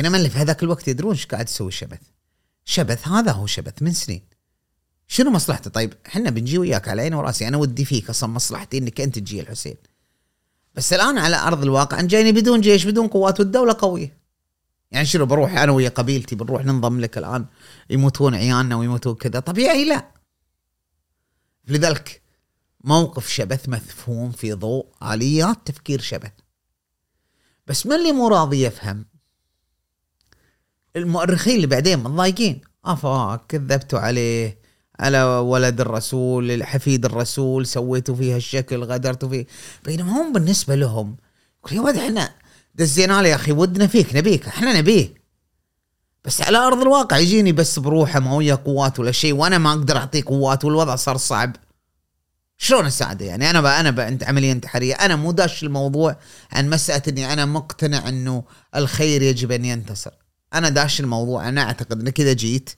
بينما اللي في هذاك الوقت يدرون إيش قاعد تسوي شبث شبث هذا هو شبث من سنين. شنو مصلحته؟ طيب إحنا بنجي وياك على عيني وراسي أنا ودي فيك أصلا مصلحتي انك أنت تجي الحسين. بس الآن على أرض الواقع أنت جايني بدون جيش بدون قوات والدولة قوية. يعني شنو بروح أنا ويا قبيلتي بنروح ننضم لك الآن يموتون عيالنا ويموتون كذا. طبيعي لا. لذلك موقف شبث مفهوم في ضوء آليات تفكير شبث. بس من اللي مو راضي يفهم؟ المؤرخين اللي بعدين متضايقين افا كذبتوا عليه. على ولد الرسول حفيد الرسول سويتوا فيه هالشكل غدرتوا فيه. بينما هم بالنسبة لهم يا ولد إحنا دزينا يا أخي ودنا فيك نبيك إحنا نبيه. بس على أرض الواقع يجيني بس بروحه ما ويا قوات ولا شيء وأنا ما أقدر أعطيه قوات والوضع صار صعب. شلون أساعده يعني؟ أنا بقى أنا بقى أنت عملية انتحارية. أنا مو داش الموضوع عن مسألة إني أنا مقتنع إنه الخير يجب أن ينتصر. أنا داش الموضوع أنا أعتقد إنك إذا جيت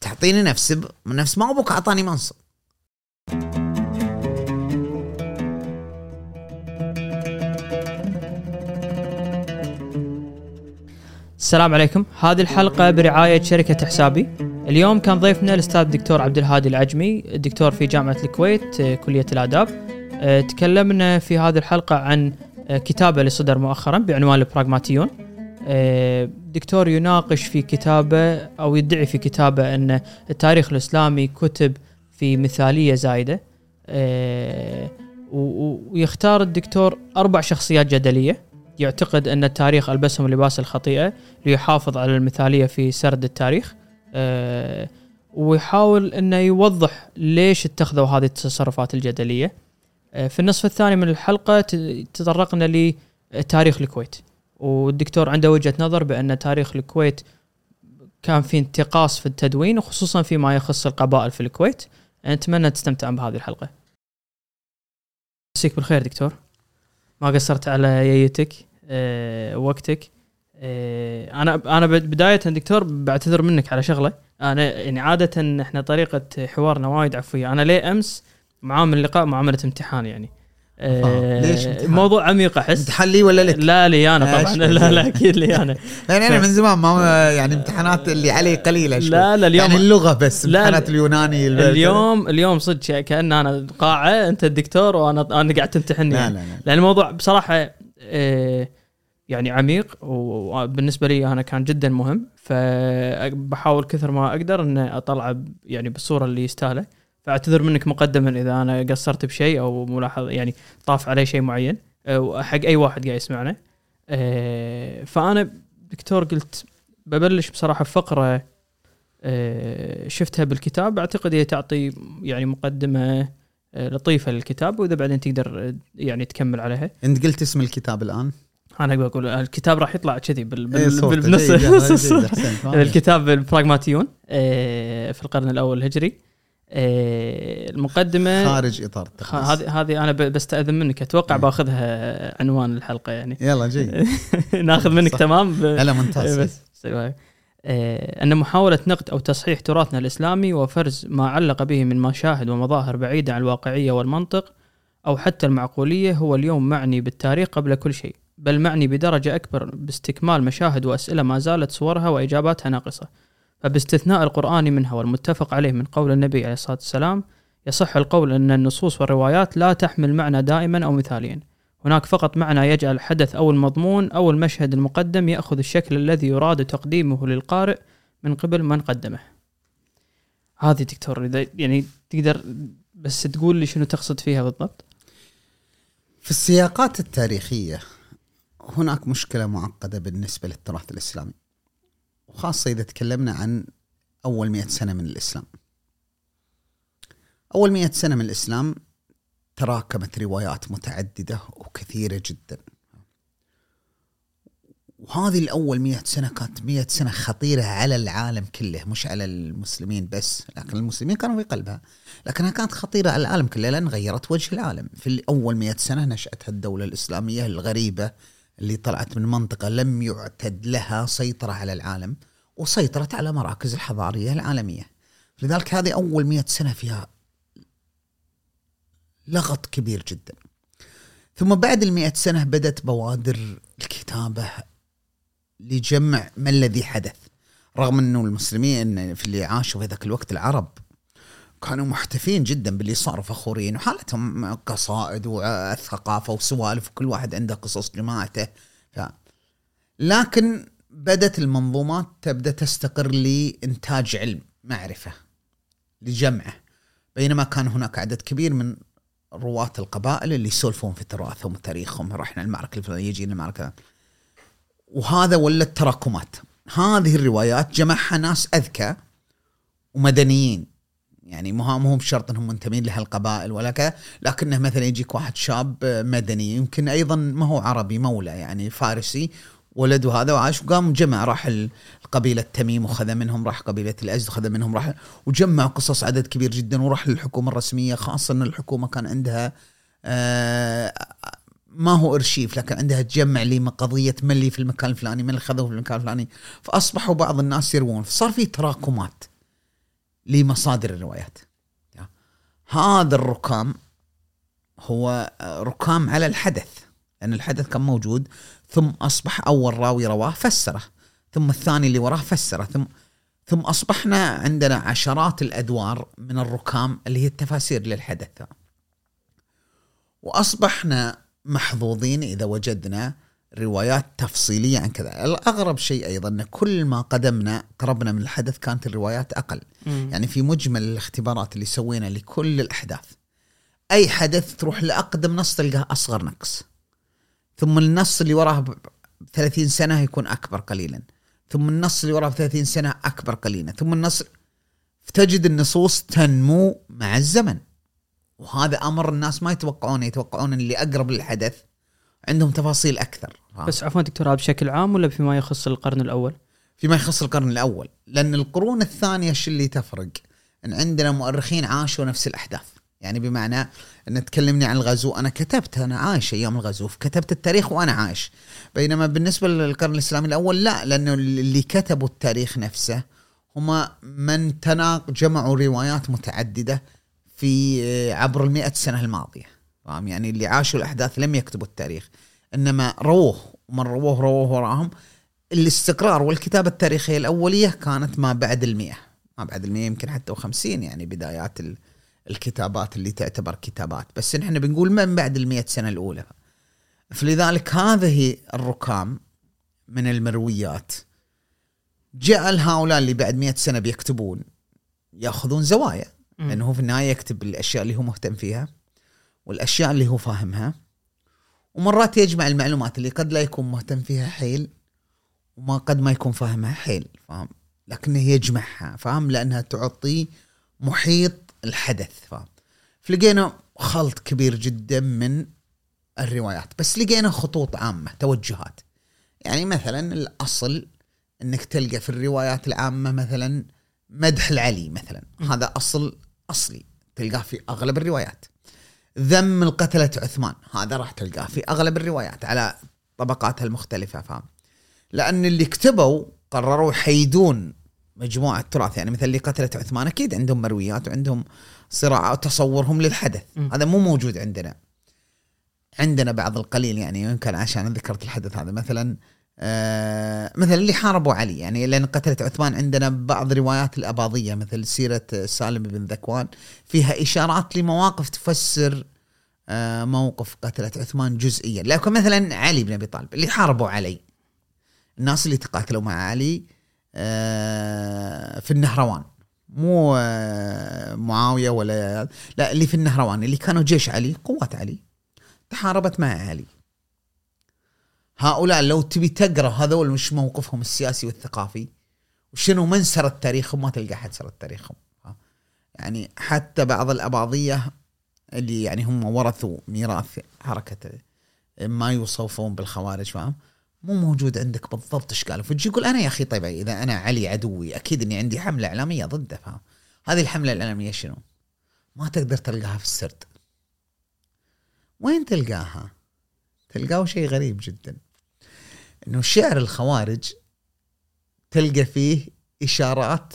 تعطيني نفس نفس ما أبوك أعطاني منصب. السلام عليكم. هذه الحلقة برعاية شركة حسابي. اليوم كان ضيفنا الأستاذ الدكتور عبد الهادي العجمي الدكتور في جامعة الكويت آه، كلية الآداب. آه، تكلمنا في هذه الحلقة عن آه، كتابة اللي صدر مؤخرا بعنوان البراغماتيون. دكتور يناقش في كتابه أو يدعي في كتابه أن التاريخ الإسلامي كتب في مثالية زايدة. ويختار الدكتور أربع شخصيات جدلية. يعتقد أن التاريخ ألبسهم لباس الخطيئة ليحافظ على المثالية في سرد التاريخ. أه ويحاول أنه يوضح ليش اتخذوا هذه التصرفات الجدلية. أه في النصف الثاني من الحلقة تطرقنا لتاريخ الكويت. والدكتور عنده وجهة نظر بأن تاريخ الكويت كان في انتقاص في التدوين وخصوصا فيما يخص القبائل في الكويت. نتمنى تستمتعون بهذه الحلقة. مسيك بالخير دكتور. ما قصرت على ييتك آه، وقتك. آه، أنا أنا بداية دكتور بعتذر منك على شغلة. أنا يعني عادة إحنا طريقة حوارنا وايد عفوية. أنا ليه أمس معامل اللقاء معامله امتحان يعني. آه ليش امتحان؟ موضوع عميق أحس. امتحان لي ولا لك؟ لا لي أنا طبعا. لا لا أكيد لي أنا. يعني أنا من زمان ما يعني امتحانات اللي علي قليلة شوي. لا لا اليوم يعني اللغة بس امتحانات اليوناني اليوم اليوم صدق كأن أنا قاعة أنت الدكتور وأنا أنا قاعد تمتحني لا لا لا. لأن الموضوع بصراحة آه يعني عميق وبالنسبة لي أنا كان جدا مهم. فبحاول كثر ما أقدر ان اطلعه يعني بالصورة اللي يستاهله. فاعتذر منك مقدما إذا أنا قصرت بشيء أو ملاحظ يعني طاف علي شيء معين حق أي واحد قاعد يسمعنا. آه، فأنا دكتور قلت ببلش بصراحة بفقره آه، شفتها بالكتاب. أعتقد هي تعطي يعني مقدمة لطيفة للكتاب وإذا بعدين تقدر يعني تكمل عليها. أنت قلت اسم الكتاب الآن؟ أنا بقول الكتاب راح يطلع كذي بال إيه، بالنص. الكتاب البراغماتيون في القرن الأول الهجري. المقدمة خارج إطار هذه هذه أنا بستأذن منك. أتوقع إيه. باخذها عنوان الحلقة يعني. يلا جي ناخذ منك تمام. لا ممتاز. بس. أن محاولة نقد أو تصحيح تراثنا الإسلامي وفرز ما علق به من مشاهد ومظاهر بعيدة عن الواقعية والمنطق أو حتى المعقولية هو اليوم معني بالتاريخ قبل كل شيء بل معني بدرجة أكبر باستكمال مشاهد وأسئلة ما زالت صورها وإجاباتها ناقصة. فباستثناء القرآن منها والمتفق عليه من قول النبي عليه الصلاة والسلام يصح القول أن النصوص والروايات لا تحمل معنى دائما أو مثاليا. هناك فقط معنى يجعل الحدث أو المضمون أو المشهد المقدم يأخذ الشكل الذي يراد تقديمه للقارئ من قبل من قدمه. هذه دكتور إذا يعني تقدر بس تقول لي شنو تقصد فيها بالضبط؟ في السياقات التاريخية هناك مشكلة معقدة بالنسبة للتراث الإسلامي. وخاصة إذا تكلمنا عن أول مئة سنة من الإسلام. أول مئة سنة من الإسلام تراكمت روايات متعددة وكثيرة جدا. وهذه الأول مئة سنة كانت مئة سنة خطيرة على العالم كله مش على المسلمين بس لكن المسلمين كانوا في قلبها. لكنها كانت خطيرة على العالم كله لأن غيرت وجه العالم. في الأول مئة سنة نشأت الدولة الإسلامية الغريبة اللي طلعت من منطقة لم يعتد لها سيطرة على العالم. وسيطرت على مراكز الحضارية العالمية. لذلك هذه أول مئة سنة فيها لغط كبير جدا. ثم بعد المئة سنة بدأت بوادر الكتابة لجمع ما الذي حدث. رغم انه المسلمين في اللي عاشوا في ذاك الوقت العرب كانوا محتفين جدا باللي صار فخورين وحالتهم قصائد والثقافة وسوالف وكل واحد عنده قصص جماعته. ف... لكن بدت المنظومات تبدأ تستقر لإنتاج علم معرفة لجمعه بينما كان هناك عدد كبير من رواة القبائل اللي يسولفون في تراثهم وتاريخهم رحنا المعركة الفلانية يجينا المعركة. وهذا ولت تراكمات. هذه الروايات جمعها ناس أذكى ومدنيين. يعني مو مو بشرط إنهم منتمين لهالقبائل ولا كذا لكنه مثلا يجيك واحد شاب مدني يمكن أيضا ما هو عربي مولى يعني فارسي ولده هذا وعاش وقام جمع راح القبيلة تميم وخذ منهم راح قبيلة الأزد وخذ منهم راح وجمع قصص عدد كبير جدا وراح للحكومة الرسمية خاصة أن الحكومة كان عندها آه ما هو أرشيف لكن عندها تجمع لي قضية اللي في المكان الفلاني من اللي خذوه في المكان الفلاني. فأصبحوا بعض الناس يروون. فصار في تراكمات لمصادر الروايات. هذا الركام هو ركام على الحدث لأن الحدث كان موجود. ثم أصبح أول راوي رواه فسره ثم الثاني اللي وراه فسره ثم ثم أصبحنا عندنا عشرات الأدوار من الركام اللي هي التفاسير للحدث. وأصبحنا محظوظين إذا وجدنا روايات تفصيلية عن كذا. الأغرب شيء أيضا أن كل ما قدمنا قربنا من الحدث كانت الروايات أقل. مم. يعني في مجمل الاختبارات اللي سوينا لكل الأحداث. أي حدث تروح لأقدم نص تلقاه أصغر نقص. ثم النص اللي وراه ب 30 سنة يكون أكبر قليلا. ثم النص اللي وراه ب 30 سنة أكبر قليلا. ثم النص تجد النصوص تنمو مع الزمن. وهذا أمر الناس ما يتوقعونه يتوقعون اللي أقرب للحدث عندهم تفاصيل أكثر. بس عفوا دكتور بشكل عام ولا فيما يخص القرن الأول؟ فيما يخص القرن الأول. لأن القرون الثانية شو اللي تفرق؟ إن عندنا مؤرخين عاشوا نفس الأحداث. يعني بمعنى أن تكلمني عن الغزو أنا كتبت أنا عايش أيام الغزو كتبت التاريخ وأنا عايش. بينما بالنسبة للقرن الإسلامي الأول لا لأنه اللي كتبوا التاريخ نفسه هم من تناق جمعوا روايات متعددة في عبر المئة سنة الماضية. فاهم؟ يعني اللي عاشوا الأحداث لم يكتبوا التاريخ إنما رووه ومن رووه رووه وراهم. الاستقرار والكتابة التاريخية الأولية كانت ما بعد المئة ما بعد المئة يمكن حتى وخمسين يعني بدايات الكتابات اللي تعتبر كتابات. بس نحن بنقول من بعد المئة سنة الأولى. فلذلك هذه الركام من المرويات. جعل هؤلاء اللي بعد مئة سنة بيكتبون يأخذون زوايا. لأنه هو في النهاية يكتب الأشياء اللي هو مهتم فيها والأشياء اللي هو فاهمها. ومرات يجمع المعلومات اللي قد لا يكون مهتم فيها حيل وما قد ما يكون فاهمها حيل فاهم؟ لكنه يجمعها فاهم؟ لأنها تعطي محيط الحدث. فاهم فلقينا خلط كبير جدا من الروايات بس لقينا خطوط عامة توجهات. يعني مثلا الأصل أنك تلقى في الروايات العامة مثلا مدح العلي مثلا. هذا أصل أصلي تلقاه في أغلب الروايات. ذم القتلة عثمان هذا راح تلقاه في أغلب الروايات على طبقاتها المختلفة فاهم؟ لأن اللي كتبوا قرروا يحيدون مجموعة تراث يعني مثل اللي قتلت عثمان أكيد عندهم مرويات وعندهم صراع تصورهم للحدث. م. هذا مو موجود عندنا. عندنا بعض القليل يعني يمكن عشان ذكرت الحدث هذا. مثلا آه مثلا اللي حاربوا علي يعني لأن قتلت عثمان عندنا بعض روايات الأباضية مثل سيرة سالم بن ذكوان. فيها إشارات لمواقف تفسر آه موقف قتلت عثمان جزئيا. لكن مثلا علي بن أبي طالب اللي حاربوا علي. الناس اللي تقاتلوا مع علي آه في النهروان. مو آه معاوية ولا لا اللي في النهروان اللي كانوا جيش علي قوات علي تحاربت مع علي. هؤلاء لو تبي تقرأ هذول مش موقفهم السياسي والثقافي؟ وشنو من سرد تاريخهم ما تلقى حد سرد تاريخهم يعني حتى بعض الأباضية اللي يعني هم ورثوا ميراث حركة ما يوصفون بالخوارج فاهم؟ مو موجود عندك بالضبط إيش قالوا. فتجي يقول أنا يا أخي طيب إذا أنا علي عدوي أكيد إني عندي حملة إعلامية ضده فاهم؟ هذه الحملة الإعلامية شنو؟ ما تقدر تلقاها في السرد. وين تلقاها؟ تلقاه شيء غريب جدا. إنه شعر الخوارج تلقى فيه إشارات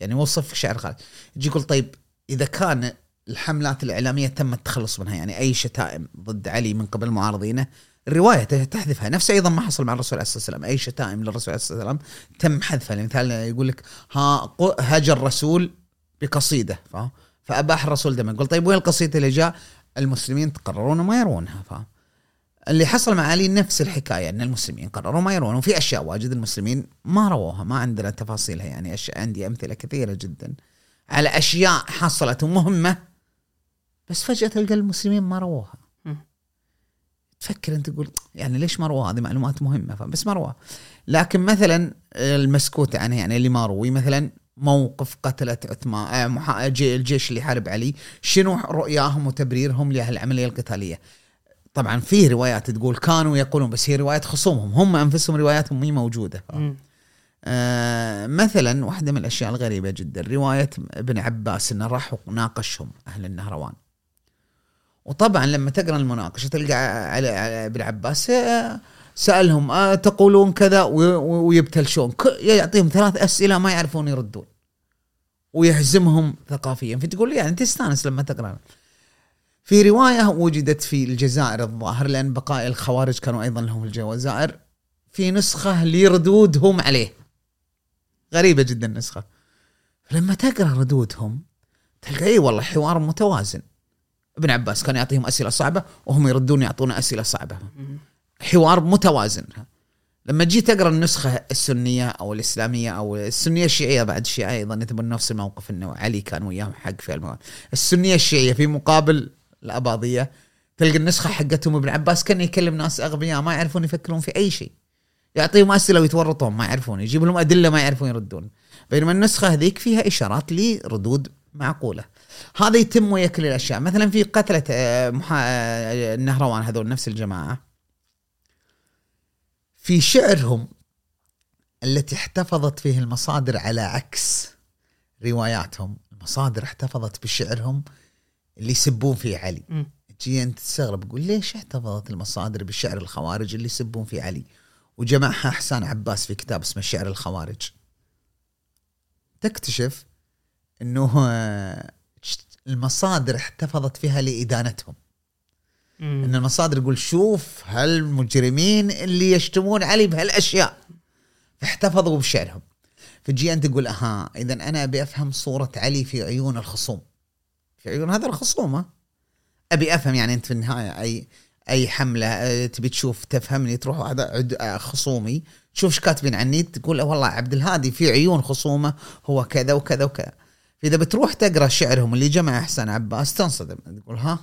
يعني وصف شعر الخوارج يجي يقول طيب إذا كان الحملات الإعلامية تم التخلص منها يعني أي شتائم ضد علي من قبل معارضينه الروايه تحذفها. نفس أيضا ما حصل مع الرسول عليه الصلاة والسلام. أي شتائم للرسول عليه الصلاة والسلام تم حذفها. مثال يقول لك ها هاجر الرسول بقصيدة. فاهم فأباح الرسول دم يقول طيب وين القصيدة اللي جاء؟ المسلمين قرروا ما يرونها. فاهم اللي حصل مع علي نفس الحكاية إن المسلمين قرروا ما يرون وفي أشياء واجد المسلمين ما رووها ما عندنا تفاصيلها يعني. أشياء عندي أمثلة كثيرة جدا. على أشياء حصلت ومهمه بس فجأة تلقى المسلمين ما رووها. تفكر أنت تقول يعني ليش ما هذه معلومات مهمة بس ما لكن مثلا المسكوت عنه يعني اللي ما روي مثلا موقف قتلة عثمان آه، الجيش اللي حارب علي شنو رؤياهم وتبريرهم لهالعملية القتالية؟ طبعا في روايات تقول كانوا يقولون بس هي روايات خصومهم هم أنفسهم رواياتهم مي موجودة. آه مثلا واحدة من الأشياء الغريبة جدا رواية ابن عباس إنه راح وناقشهم أهل النهروان. وطبعا لما تقرأ المناقشة تلقى على ابن عباس آه، سألهم آه تقولون كذا ويبتلشون. يعطيهم ثلاث أسئلة ما يعرفون يردون. ويهزمهم ثقافيا. فتقول يعني تستانس لما تقرأ. في رواية وجدت في الجزائر الظاهر لأن بقايا الخوارج كانوا أيضا لهم الجزائر في نسخة لردودهم عليه. غريبة جدا النسخة. فلما تقرأ ردودهم تلقى إي والله حوار متوازن. ابن عباس كان يعطيهم أسئلة صعبة وهم يردون يعطون أسئلة صعبة. حوار متوازن. لما جيت أقرأ النسخة السنية أو الإسلامية أو السنية الشيعية بعد الشيعه أيضا يتبون نفس الموقف إنه علي كان وياهم حق في الموضوع السنية الشيعية في مقابل الأباضية تلقى النسخة حقتهم ابن عباس كان يكلم ناس أغبياء ما يعرفون يفكرون في أي شيء. يعطيهم أسئلة ويتورطون ما يعرفون يجيب لهم أدلة ما يعرفون يردون. بينما النسخة هذيك فيها إشارات لردود معقولة. هذا يتم ويا كل الاشياء مثلا في قتلة آه، محا... آه، النهروان هذول نفس الجماعة. في شعرهم التي احتفظت فيه المصادر على عكس رواياتهم. المصادر احتفظت بشعرهم اللي يسبون فيه علي. تجي أنت تستغرب تقول ليش احتفظت المصادر بشعر الخوارج اللي يسبون فيه علي؟ وجمعها حسان عباس في كتاب اسمه شعر الخوارج. تكتشف إنه المصادر احتفظت فيها لإدانتهم. مم. إن المصادر يقول شوف هالمجرمين اللي يشتمون علي بهالأشياء. فاحتفظوا بشعرهم. فتجي أنت تقول أها اذا أنا أبي أفهم صورة علي في عيون الخصوم. في عيون هذا الخصومه أبي أفهم يعني أنت في النهاية أي أي حملة تبي تشوف تفهمني تروح هذا خصومي تشوف إيش كاتبين عني تقول والله عبد الهادي في عيون خصومه هو كذا وكذا وكذا. فاذا بتروح تقرأ شعرهم اللي جمع احسان عباس تنصدم تقول ها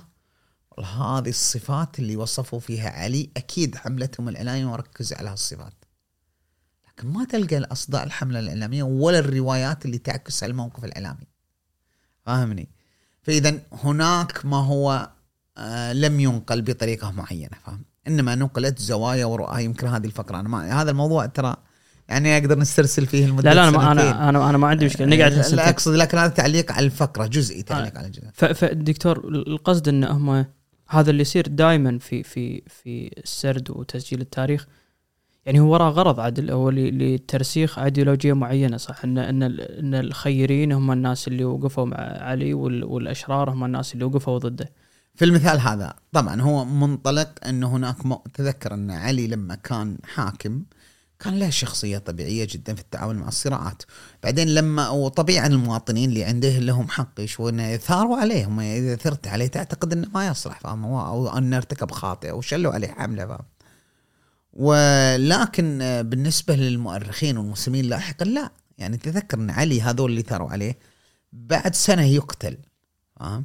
والله هذه الصفات اللي وصفوا فيها علي أكيد حملتهم الاعلاميه وركزوا على هالصفات. لكن ما تلقى الأصداء الحملة الإعلامية ولا الروايات اللي تعكس الموقف الإعلامي. فاهمني؟ فإذا هناك ما هو آه لم ينقل بطريقة معينة فاهم؟ إنما نقلت زوايا ورؤى يمكن هذه الفقرة. أنا ما هذا الموضوع ترى يعني أقدر نسترسل فيه المدة لا لا أنا ما أنا أنا أنا ما عندي مشكلة نقعد لا أقصد لكن هذا تعليق على الفقرة جزئي تعليق آه. على الجزء فالدكتور القصد إن هم هذا اللي يصير دائما في في في السرد وتسجيل التاريخ يعني هو وراه غرض عدل هو لترسيخ ايديولوجيه معينة صح ان إن إن الخيرين هم الناس اللي وقفوا مع علي والأشرار هم الناس اللي وقفوا ضده. في المثال هذا طبعا هو منطلق انه هناك. تذكر إن علي لما كان حاكم كان له شخصية طبيعية جدا في التعامل مع الصراعات. بعدين لما وطبيعا المواطنين اللي عنده لهم حق يشوفون يثاروا عليه هم إذا ثرت عليه تعتقد إنه ما يصلح فاهم؟ أو انه ارتكب خاطئ أو شلوا عليه حملة فاهم؟ ولكن بالنسبة للمؤرخين والمسلمين لاحقا لا. يعني تذكر إن علي هذول اللي ثاروا عليه بعد سنة يقتل فاهم؟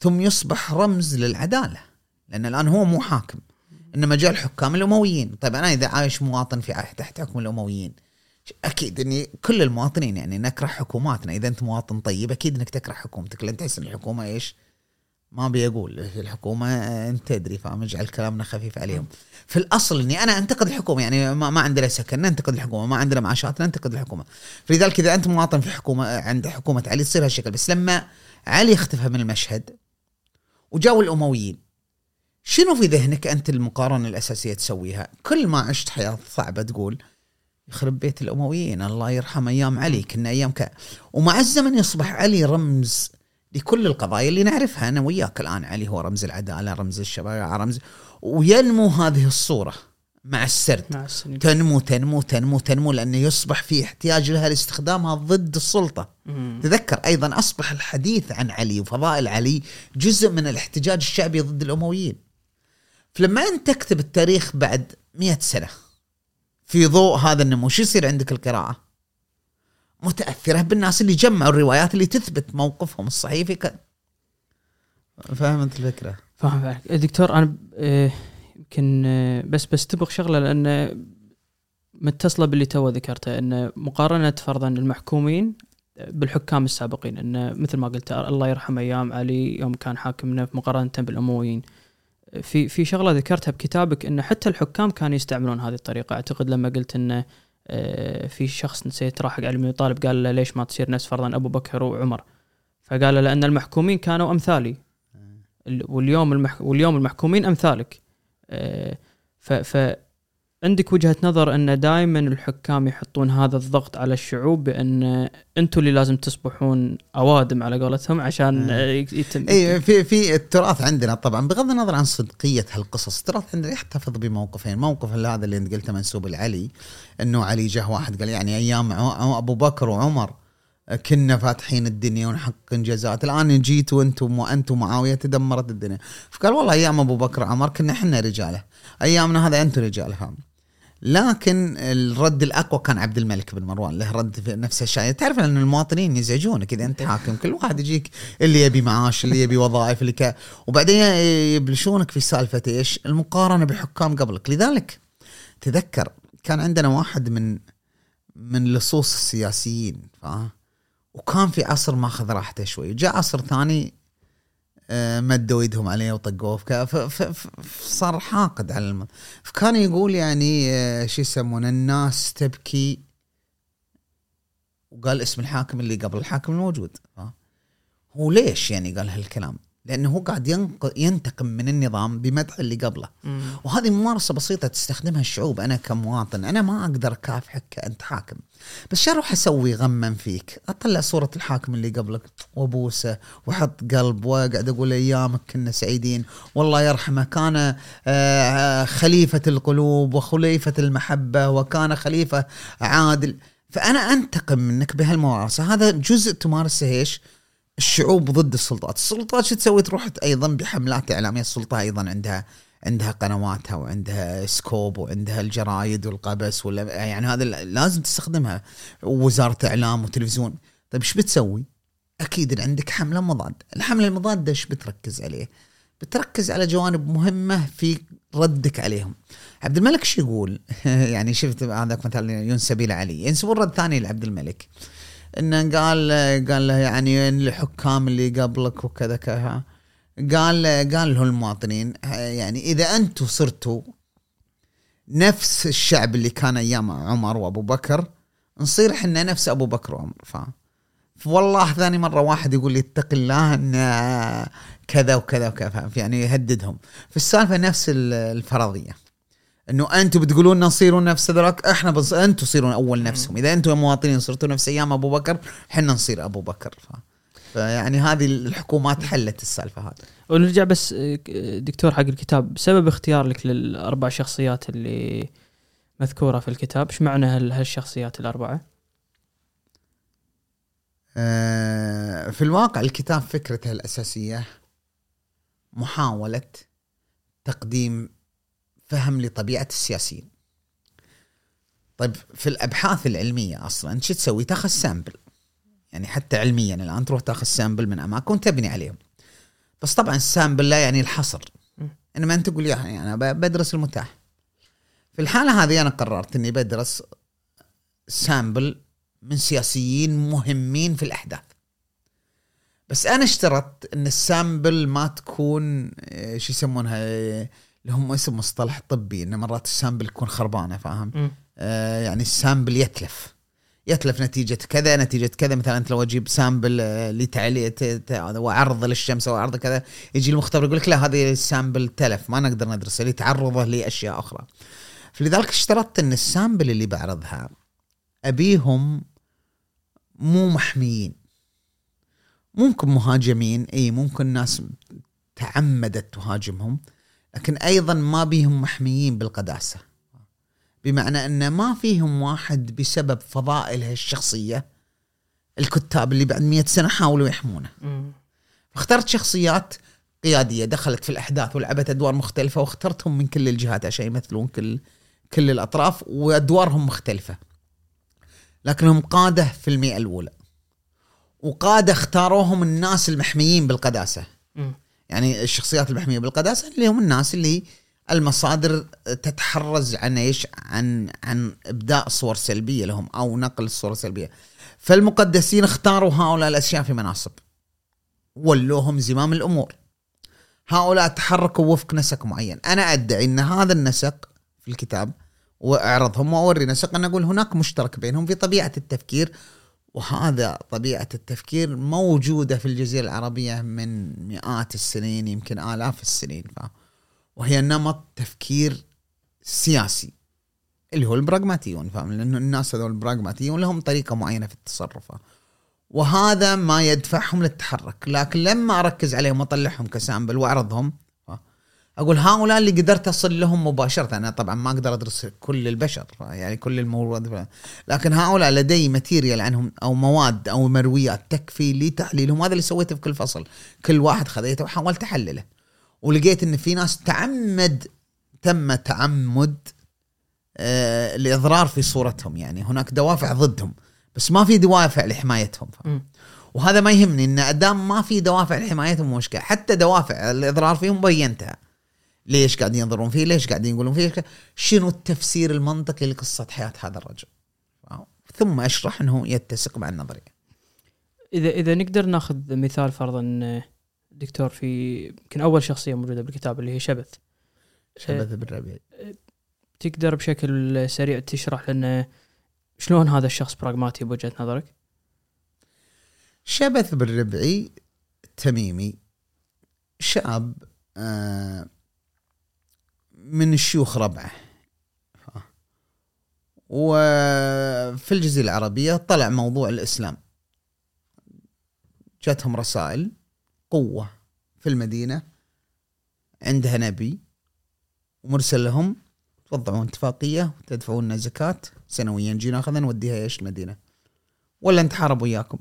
ثم يصبح رمز للعدالة لأن الآن هو مو حاكم. إنما جاء الحكام الأمويين. طيب أنا إذا عايش مواطن في تحت حكم الأمويين؟ أكيد إني كل المواطنين يعني نكره حكوماتنا. إذا أنت مواطن طيب أكيد إنك تكره حكومتك. لأن تحس إن الحكومة إيش؟ ما ابي أقول الحكومة؟ انت تدري فاهم؟ اجعل كلامنا خفيف عليهم. في الأصل إني أنا أنتقد الحكومة. يعني ما, ما عندنا سكن ننتقد الحكومة. ما عندنا معاشات ننتقد الحكومة. فلذلك إذا أنت مواطن في حكومة عند حكومة علي تصير هالشكل. بس لما علي اختفى من المشهد وجاوا الأمويين شنو في ذهنك أنت المقارنة الأساسية تسويها؟ كل ما عشت حياة صعبة تقول يخرب بيت الأمويين الله يرحم أيام علي كنا أيام ك... ومع الزمن يصبح علي رمز لكل القضايا اللي نعرفها أنا وياك الآن. علي هو رمز العدالة رمز الشباب رمز وينمو هذه الصورة مع السرد. مع السنين تنمو تنمو تنمو تنمو لأنه يصبح في احتياج لها لاستخدامها ضد السلطة. مم. تذكر أيضا أصبح الحديث عن علي وفضائل علي جزء من الاحتجاج الشعبي ضد الأمويين. فلما أنت تكتب التاريخ بعد مئة سنة في ضوء هذا النمو شو يصير عندك القراءة؟ متأثرة بالناس اللي جمعوا الروايات اللي تثبت موقفهم الصحيح في ك... فهمت الفكرة؟ فاهم عليك. دكتور أنا آه، يمكن آه، بس بستبق شغلة لأن متصلة باللي تو ذكرته إن مقارنة فرضا المحكومين بالحكام السابقين إن مثل ما قلت الله يرحم أيام علي يوم كان حاكمنا مقارنة بالأمويين. في في شغلة ذكرتها بكتابك ان حتى الحكام كانوا يستعملون هذه الطريقة. أعتقد لما قلت إنه آه، في شخص نسيت راح علي بن أبي طالب قال له ليش ما تصير نفس فرضا أبو بكر وعمر؟ فقال له لأن المحكومين كانوا أمثالي. ال- واليوم المح واليوم المحكومين أمثالك. آه، ف عندك وجهة نظر أن دائما الحكام يحطون هذا الضغط على الشعوب بأن أنتم اللي لازم تصبحون أوادم على قولتهم عشان آه، يتم اي في في التراث عندنا طبعا بغض النظر عن صدقية هالقصص التراث عندنا يحتفظ بموقفين موقف هذا اللي أنت قلته منسوب لعلي إنه علي جه واحد قال يعني أيام أبو بكر وعمر كنا فاتحين الدنيا ونحقق انجازات الآن جيتوا أنتم وأنتم معاوية تدمرت الدنيا. فقال والله أيام أبو بكر وعمر كنا إحنا رجاله أيامنا هذا أنتم رجالها لكن الرد الأقوى كان عبد الملك بن مروان له رد في نفس الشيء. تعرف أن المواطنين يزعجونك اذا أنت حاكم كل واحد يجيك اللي يبي معاش اللي يبي وظائف اللي ك... وبعدين يبلشونك في سالفة إيش؟ المقارنة بحكام قبلك. لذلك تذكر كان عندنا واحد من من لصوص السياسيين فاهم وكان في عصر ماخذ راحته شوي. جاء عصر ثاني مدوا ايدهم عليه وطقوه. فصار حاقد على الم... فكان يقول يعني آه، شو يسمونه الناس تبكي. وقال اسم الحاكم اللي قبل الحاكم الموجود؟ هو ليش يعني قال هالكلام؟ لأنه هو قاعد. ينتقم من النظام بمدح اللي قبله. مم. وهذه ممارسة بسيطة تستخدمها الشعوب. أنا كمواطن أنا ما أقدر اكافحك كانت حاكم. بس شو أروح أسوي غما فيك؟ أطلع صورة الحاكم اللي قبلك. وأبوسه واحط قلب وأقعد أقول أيامك كنا سعيدين. والله يرحمه كان آه، خليفة القلوب وخليفة المحبة وكان خليفة عادل. فأنا أنتقم منك بهالممارسة. هذا جزء تمارسه إيش؟ الشعوب ضد السلطات، السلطات شو تسوي؟ تروح أيضا بحملات إعلامية، السلطة أيضا عندها عندها قنواتها وعندها سكوب وعندها الجرايد والقبس ولا يعني هذا لازم تستخدمها ووزاره إعلام وتلفزيون، طيب إيش بتسوي؟ أكيد عندك حملة مضاده، الحملة المضادة إيش بتركز عليه؟ بتركز على جوانب مهمة في ردك عليهم. عبد الملك شو يقول؟ يعني شفت هذاك مثلا ينسب إلى علي، ينسبون رد ثاني لعبد الملك. إنه قال قال له يعني الحكام اللي قبلك وكذا كذا. قال قال له المواطنين يعني إذا أنتم صرتوا نفس الشعب اللي كان أيام عمر وأبو بكر نصير إحنا نفس أبو بكر وعمر. فاهم والله ثاني مرة واحد يقول لي اتق الله إن كذا وكذا وكذا؟ يعني يهددهم. فالسالفه نفس ال- الفرضية. إنه أنتم بتقولون نصيروا نفس ذراك إحنا بنص... أنتم تصيرون أول نفسهم. إذا أنتم مواطنين صرتوا نفس أيام أبو بكر إحنا نصير أبو بكر. ف... فيعني هذه الحكومات حلت السالفة هذه. ونرجع بس آه، دكتور حق الكتاب. سبب اختيار لك للأربع شخصيات اللي مذكورة في الكتاب إيش معنى هال- هالشخصيات الأربعة؟ آه، في الواقع الكتاب فكرته الأساسية محاولة تقديم فهم لطبيعة السياسيين. طيب في الأبحاث العلمية أصلا شو تسوي؟ تأخذ sample. يعني حتى علميا الآن تروح تأخذ sample من أماكن وتبني عليهم. بس طبعا ال sample لا يعني الحصر. انما أنت تقول يعني أنا بدرس المتاح. في الحالة هذه أنا قررت إني بدرس sample من سياسيين مهمين في الأحداث. بس أنا اشترطت إن ال sample ما تكون شو يسمونها آه، اللي هم اسم مصطلح طبي ان مرات ال sample تكون خربانة فاهم. آه، يعني ال sample يتلف. يتلف نتيجة كذا نتيجة كذا. مثلا أنت لو أجيب sample آه، لتعليق ت- ت- وعرض للشمس وعرض كذا يجي المختبر يقول لك لا هذه ال sample تلف ما نقدر ندرسه لتعرضه لأشياء أخرى. فلذلك اشترطت إن السامبل اللي بعرضها أبيهم مو محميين. ممكن مهاجمين إي ممكن ناس تعمدت تهاجمهم. لكن أيضا ما بيهم محميين بالقداسة. بمعنى ان ما فيهم واحد بسبب فضائله الشخصية الكتاب اللي بعد مئة سنة حاولوا يحمونه. اخترت شخصيات قيادية دخلت في الأحداث ولعبت أدوار مختلفة واخترتهم من كل الجهات عشان يمثلون كل كل الأطراف وأدوارهم مختلفة. لكنهم قادة في المئة الأولى. وقادة اختاروهم الناس المحميين بالقداسة. مم. يعني الشخصيات المحميه بالقداسة اللي هم الناس اللي المصادر تتحرز عن إيش؟ عن عن إبداء صور سلبية لهم أو نقل الصور السلبية. فالمقدسين اختاروا هؤلاء الأشياء في مناصب. ولوهم زمام الأمور. هؤلاء تحركوا وفق نسق معين، أنا أدعي إن هذا النسق في الكتاب وأعرضهم وأوري نسق أنا أقول هناك مشترك بينهم في طبيعة التفكير وهذا طبيعة التفكير موجودة في الجزيرة العربية من مئات السنين يمكن آلاف السنين. ف... وهي نمط تفكير سياسي اللي هو البراغماتيون. فاهم لأنه الناس هذول البراغماتيون لهم طريقة معينة في التصرف. وهذا ما يدفعهم للتحرك. لكن لما أركز عليهم وأطلعهم ك sample وأعرضهم أقول هؤلاء اللي قدرت أصل لهم مباشرة. أنا طبعا ما أقدر أدرس كل البشر يعني كل المواد لكن هؤلاء لدي material عنهم أو مواد أو مرويات تكفي لتحليلهم هذا اللي سويته في كل فصل. كل واحد خذيته وحاولت أحلله. ولقيت إن في ناس تعمد تم تعمد آه الإضرار في صورتهم. يعني هناك دوافع ضدهم بس ما في دوافع لحمايتهم. وهذا ما يهمني إن أدام ما في دوافع لحمايتهم مشكلة. حتى دوافع الإضرار فيهم بينتها ليش قاعدين ينظرون فيه؟ ليش قاعدين يقولون فيه؟ شنو التفسير المنطقي لقصة حياة هذا الرجل؟ ثم أشرح إنه يتسق مع النظرية. اذا إذا نقدر ناخذ مثال فرضا دكتور في يمكن أول شخصية موجودة بالكتاب اللي هي شبث. شبث بالربيع تقدر بشكل سريع تشرح لنا شلون هذا الشخص براغماتي بوجهة نظرك؟ شبث بالربعي تميمي شاب آه، من الشيوخ ربعه. وفي الجزيرة العربية طلع موضوع الإسلام. جاتهم رسائل قوة في المدينة. عندها نبي ومرسل لهم توضعون اتفاقية وتدفعون لنا زكاة. سنويا نجي ناخذها نوديها إيش؟ المدينة. ولا نتحارب وياكم.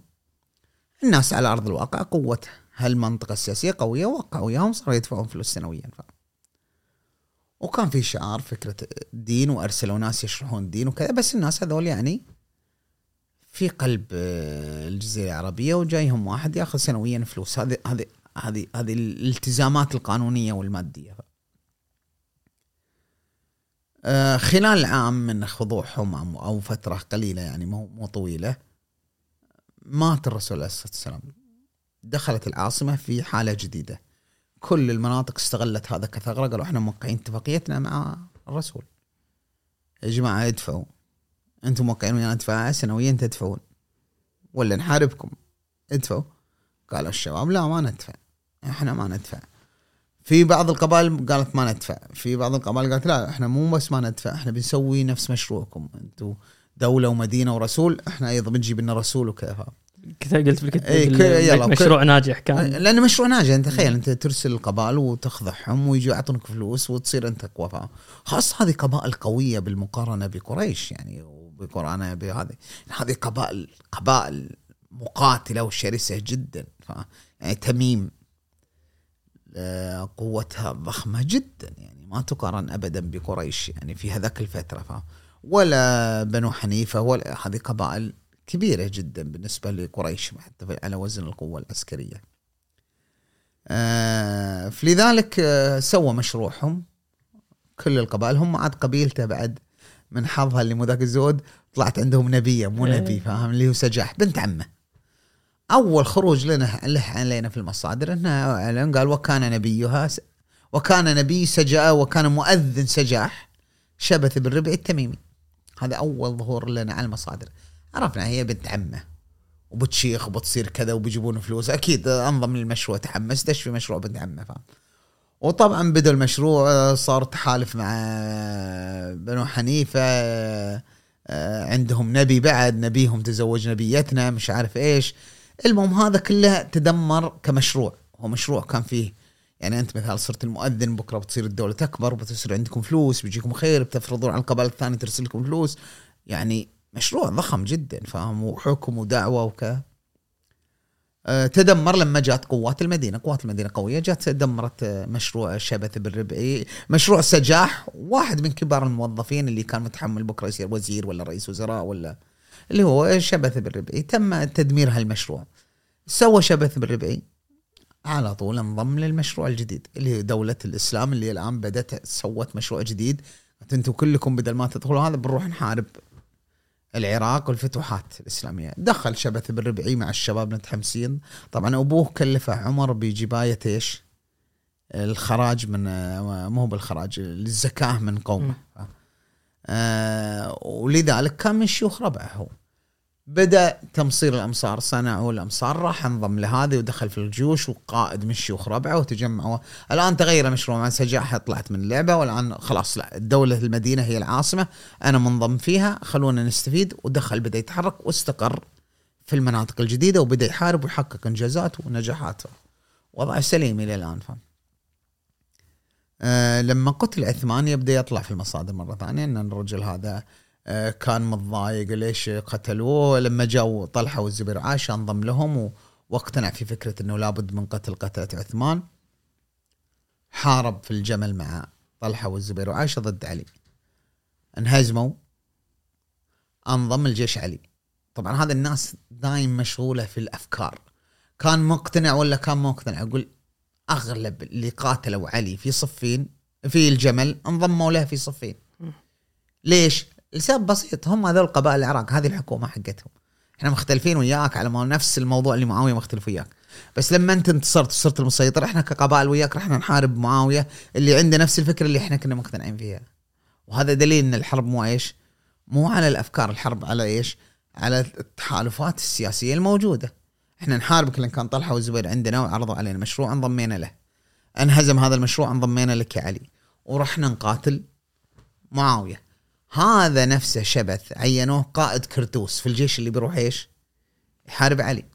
الناس على أرض الواقع قوة هالمنطقة السياسية قوية وقعوا وياهم صاروا يدفعون فلوس سنويا. ف... وكان في شعار فكرة الدين وأرسلوا ناس يشرحون الدين وكذا بس الناس هذول يعني في قلب آه، الجزيرة العربية وجايهم واحد ياخذ سنويا فلوس. هذه هذه هذه هذه الالتزامات القانونية والمادية. آه، خلال عام من خضوعهم أو- أو فترة قليلة يعني مو مو طويلة مات الرسول عليه الصلاة والسلام. دخلت العاصمة في حالة جديدة. كل المناطق استغلت هذا كثغرة قالوا إحنا موقعين اتفاقيتنا مع الرسول. يا جماعة ادفعوا. أنتم موقعين ويانا ادفع سنويا تدفعون. ولا نحاربكم. ادفعوا. قالوا الشباب لا ما ندفع. إحنا ما ندفع. في بعض القبائل قالت ما ندفع. في بعض القبائل قالت لا إحنا مو بس ما ندفع إحنا بنسوي نفس مشروعكم. أنتم دولة ومدينة ورسول إحنا أيضا بنجيب لنا رسول وكذا. قلت بالكتاب إيه، مشروع ناجح كان. لأن مشروع ناجح أنت تخيل أنت ترسل القبائل وتخضعهم ويجوا يعطونك فلوس وتصير أنت اقوى خاصة هذه قبائل قوية بالمقارنة بقريش يعني وبمقارنة بهذه هذه قبائل قبائل مقاتلة وشرسة جدا ف يعني تميم آه، قوتها ضخمة جدا. يعني ما تقارن ابدا بقريش يعني في هذاك الفترة ف ولا بنو حنيفة ولا هذه قبائل كبيرة جدا بالنسبة لقريش حتى على وزن القوة العسكرية. آه، فلذلك آه، سوى مشروعهم. كل القبائل هم عاد قبيلته بعد من حظها اللي مو ذاك الزود طلعت عندهم نبيه مو إيه. نبي فاهم؟ اللي هو سجاح بنت عمه. أول خروج لنا له علينا في المصادر إنه إعلن قال وكان نبيها س- وكان نبي سجاء وكان مؤذن سجاح شبث بالربع التميمي. هذا أول ظهور لنا على المصادر. عرفنا هي بنت عمة وبتشيخ وبتصير كذا وبيجيبون فلوس. أكيد انضم للمشروع تحمس دش في مشروع بنت عمة فاهم؟ وطبعا بدأ المشروع صار تحالف مع بنو حنيفة عندهم نبي بعد نبيهم تزوج نبيتنا مش عارف إيش. المهم هذا كله تدمر كمشروع. هو مشروع كان فيه يعني أنت مثلا صرت المؤذن بكرة بتصير الدولة تكبر بتصير عندكم فلوس بيجيكم خير بتفرضون على القبائل الثانية ترسل لكم فلوس. يعني مشروع ضخم جدا فاهم وحكم ودعوة وكذا آه، تدمر لما جات قوات المدينة، قوات المدينة قوية جات دمرت آه، مشروع شبث بالربعي، مشروع سجاح واحد من كبار الموظفين اللي كان متحمل بكرة يصير وزير ولا رئيس وزراء ولا اللي هو شبث بالربعي، تم تدمير هالمشروع. سوى شبث بالربعي. على طول انضم للمشروع الجديد اللي هي دولة الإسلام اللي الآن بدأت سوت مشروع جديد. أنتم كلكم بدل ما تدخلوا هذا بنروح نحارب العراق والفتوحات الإسلامية. دخل شبث بالربعي مع الشباب متحمسين طبعا أبوه كلفه عمر بجباية إيش؟ الخراج من مو بالخراج الزكاة من قومه. آه ولذلك كان من شيوخ ربعه هو. بدأ تمصير الأمصار. صنعوا الأمصار راح انضم لهذه ودخل في الجيوش وقائد من شيوخ ربعه وتجمعوا. الآن تغير مشروع مع سجاحة طلعت من اللعبة والآن خلاص لا الدولة المدينة هي العاصمة. أنا منضم فيها خلونا نستفيد. ودخل بدأ يتحرك واستقر في المناطق الجديدة وبدأ يحارب ويحقق إنجازات ونجاحات وضع سليم إلى الآن. فهم. أه لما قتل عثمان يبدأ يطلع في المصادر مرة ثانية. إن الرجل هذا كان متضايق ليش قتلوه. لما جاوا طلحة والزبير عاش انضم لهم واقتنع في فكرة إنه لابد من قتل قتلة عثمان. حارب في الجمل مع طلحة والزبير وعائشه ضد علي. انهزموا. انضم الجيش علي. طبعا هذا الناس دايم مشغولة في الأفكار. كان مقتنع ولا كان مقتنع؟ أقول أغلب اللي قاتلوا علي في صفين في الجمل انضموا له في صفين. ليش؟ لسبب بسيط هم هذول قبائل العراق هذه الحكومة حقتهم. إحنا مختلفين وياك على ما نفس الموضوع اللي معاوية مختلف وياك. بس لما أنت انتصرت وصرت المسيطر إحنا كقبائل وياك رحنا نحارب معاوية اللي عنده نفس الفكرة اللي إحنا كنا مقتنعين فيها. وهذا دليل إن الحرب مو إيش؟ مو على الأفكار الحرب على إيش؟ على التحالفات السياسية الموجودة. إحنا نحاربك لأن كان طلحة والزبير عندنا وعرضوا علينا مشروع انضمينا له. انهزم هذا المشروع انضمينا لك يا علي. ورحنا نقاتل معاوية. هذا نفسه شبث عينوه قائد كرتوس في الجيش اللي بيروح إيش؟ يحارب علي.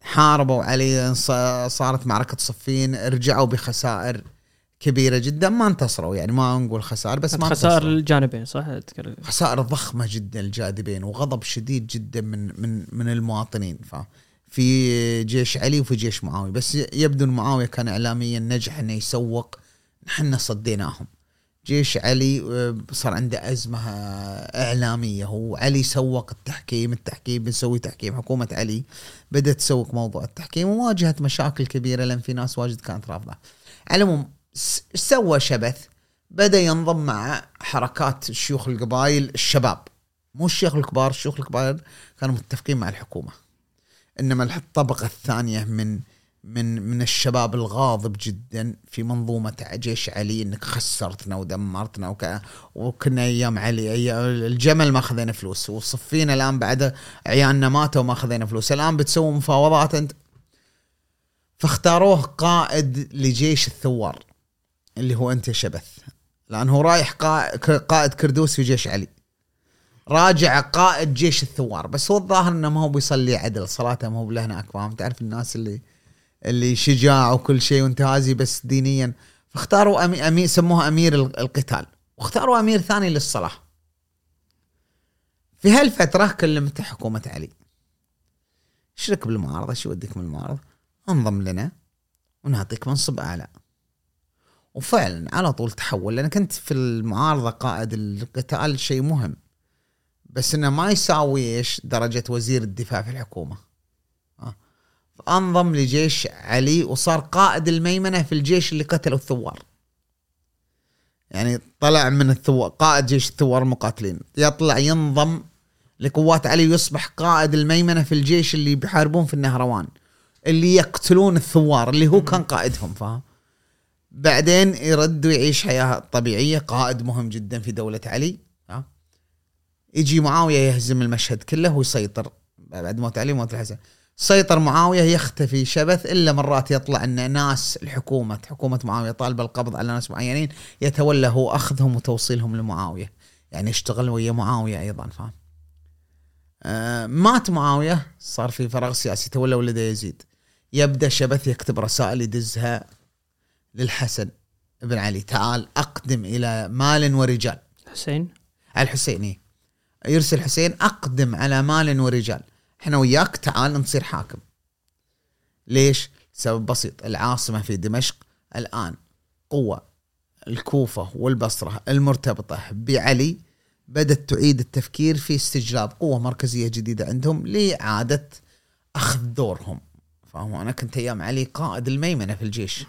حاربوا علي صارت معركة صفين رجعوا بخسائر كبيرة جدا ما انتصروا يعني ما نقول خسائر بس ما خسائر الجانبين صح؟ خسائر ضخمة جدا الجانبين وغضب شديد جدا من من من المواطنين ف في جيش علي وفي جيش معاوية. بس يبدو إن معاوية كان اعلاميا نجح إنه يسوق نحن صديناهم. جيش علي آه، صار عنده أزمة إعلامية هو. علي سوق التحكيم التحكيم بنسوي تحكيم. حكومة علي بدأت تسوق موضوع التحكيم وواجهت مشاكل كبيرة لأن في ناس واجد كانت رافضة. على العموم سوى شبث بدأ ينضم مع حركات شيوخ القبائل الشباب. مو الشيوخ الكبار الشيوخ الكبار كانوا متفقين مع الحكومة. إنما الطبقة الثانية من من من الشباب الغاضب جدا في منظومة جيش علي إنك خسرتنا ودمرتنا وك... وكنا أيام علي. أي... الجمل ما خذينا فلوس وصفينا الآن بعد عيالنا ماتوا وما خذينا فلوس. الآن بتسوي مفاوضات أنت. فاختاروه قائد لجيش الثوار اللي هو أنت شبث. لأنه رايح قائد كردوس في جيش علي. راجع قائد جيش الثوار. بس هو الظاهر إنه ما هو بيصلي عدل صلاته ما هو هناك فاهم تعرف الناس اللي اللي شجاع وكل شيء وانتهازي بس دينيا. فاختاروا أمي أمير سموها أمير القتال. واختاروا أمير ثاني للصلاه في هالفترة كلمت حكومة علي. اشرك بالمعارضة شو ودك من المعارضة؟ انضم لنا ونعطيك منصب أعلى. وفعلا على طول تحول لأن كنت في المعارضة قائد القتال شيء مهم. بس إنه ما يساوي إيش درجة وزير الدفاع في الحكومة. انضم لجيش علي وصار قائد الميمنة في الجيش اللي قتلوا الثوار. يعني طلع من الثوار قائد جيش الثوار المقاتلين. يطلع ينضم لقوات علي ويصبح قائد الميمنة في الجيش اللي بيحاربون في النهروان اللي يقتلون الثوار اللي هو كان قائدهم فاهم؟ بعدين يرد ويعيش حياة طبيعية قائد مهم جدا في دولة علي يجي معاويه يهزم المشهد كله ويسيطر. بعد موت علي موت الحسن. سيطر معاوية يختفي شبث إلا مرات يطلع إن ناس الحكومة حكومة معاوية طالبة القبض على ناس معينين يتولى هو أخذهم وتوصيلهم لمعاوية. يعني يشتغل ويا معاوية أيضا فاهم؟ آه، مات معاوية صار في فراغ سياسي تولى ولده يزيد. يبدأ شبث يكتب رسائل يدزها للحسن بن علي. تعال أقدم إلى مال ورجال. حسين؟ الحسيني يرسل حسين أقدم على مال ورجال. إحنا وياك تعال نصير حاكم. ليش؟ سبب بسيط. العاصمة في دمشق الآن قوة. الكوفة والبصرة المرتبطة بعلي بدأت تعيد التفكير في استجلاب قوة مركزية جديدة عندهم لإعادة أخذ دورهم. فاهم أنا كنت أيام علي قائد الميمنة في الجيش.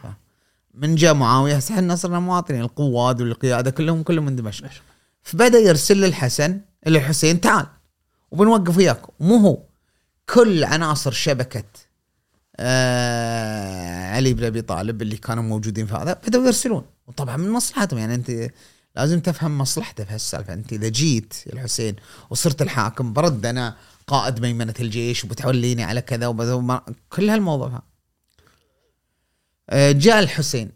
من جاء معاوية هسه إحنا صرنا مواطنين القواد والقيادة كلهم كلهم من دمشق. فبدأ يرسل للحسن للحسين تعال وبنوقف وياك. مو هو. كل عناصر شبكة آه علي بن أبي طالب اللي كانوا موجودين في هذا بدأوا يرسلون. وطبعا من مصلحتهم يعني أنت لازم تفهم مصلحته في هالسالفة. أنت إذا جيت الحسين وصرت الحاكم برد أنا قائد ميمنة الجيش وبتوليني على كذا كل هالموضوع. آه جاء الحسين.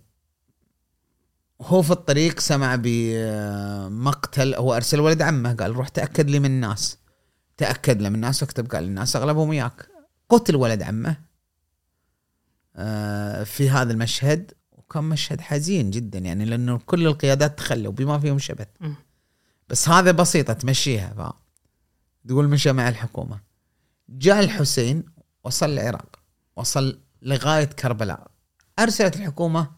هو في الطريق سمع بمقتل هو أرسل ولد عمه قال روح تأكد لي من الناس. تأكد له من الناس واكتب قال الناس أغلبهم وياك. قتل ولد عمه آه، في هذا المشهد وكان مشهد حزين جدا يعني لأنه كل القيادات تخلوا بما فيهم شبث. بس هذا بسيطة تمشيها ف تقول مشى مع الحكومة. جاء الحسين وصل العراق وصل لغاية كربلاء. أرسلت الحكومة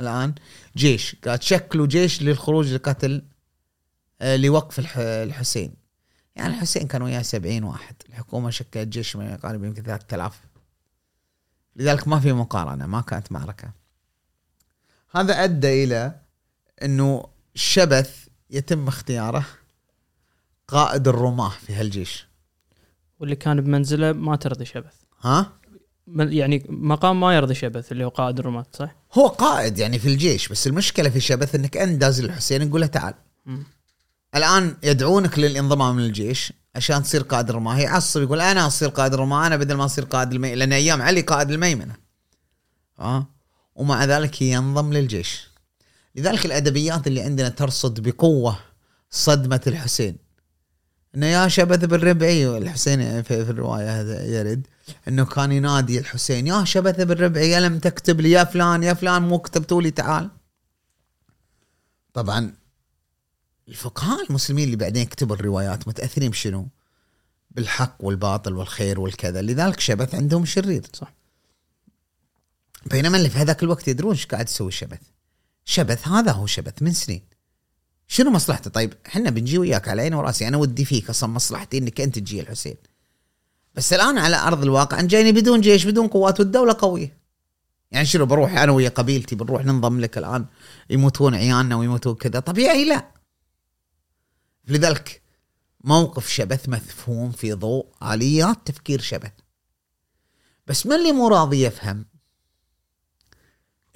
الآن جيش. قالت شكلوا جيش للخروج لقتل آه، لوقف الح- الحسين. يعني الحسين كان وياه 70 واحد. الحكومة شكلت جيش ما يقارب يمكن 3000 لذلك ما في مقارنة ما كانت معركة. هذا أدى إلى إنه شبث يتم اختياره قائد الرماه في هالجيش. واللي كان بمنزله ما ترضي شبث. ها؟ يعني مقام ما يرضي شبث اللي هو قائد الرماة صح؟ هو قائد يعني في الجيش بس المشكلة في شبث إنك أنت داز الحسين نقول له تعال. الآن يدعونك للانضمام للجيش عشان تصير قائد رماه يعصب يقول أنا أصير قائد رماه أنا بدل ما أصير قائد المي لأن أيام علي قائد الميمنة. ها ومع ذلك ينضم للجيش. لذلك الأدبيات اللي عندنا ترصد بقوة صدمة الحسين. إنه يا شبث بالربعي الحسين في, في الرواية هذا يرد إنه كان ينادي الحسين يا شبث بالربعي الم تكتب لي يا فلان يا فلان مو كتبتوا لي تعال. طبعا الفقهاء المسلمين اللي بعدين كتبوا الروايات متأثرين بشنو؟ بالحق والباطل والخير والكذا. لذلك شبث عندهم شرير. صح. بينما اللي في هذاك الوقت يدرون إيش قاعد يسوي شبث؟ شبث هذا هو شبث من سنين. شنو مصلحته؟ طيب إحنا بنجي وياك على عيني وراسي. أنا ودي فيك أصلا مصلحتي إنك أنت تجي الحسين. بس الآن على أرض الواقع انت جايني بدون جيش بدون قوات والدولة قوية. يعني شنو بروح أنا ويا قبيلتي بنروح ننضم لك الآن يموتون عيالنا ويموتون كذا. طبيعي لا. لذلك موقف شبث مفهوم في ضوء آليات تفكير شبث. بس من اللي مو راضي يفهم؟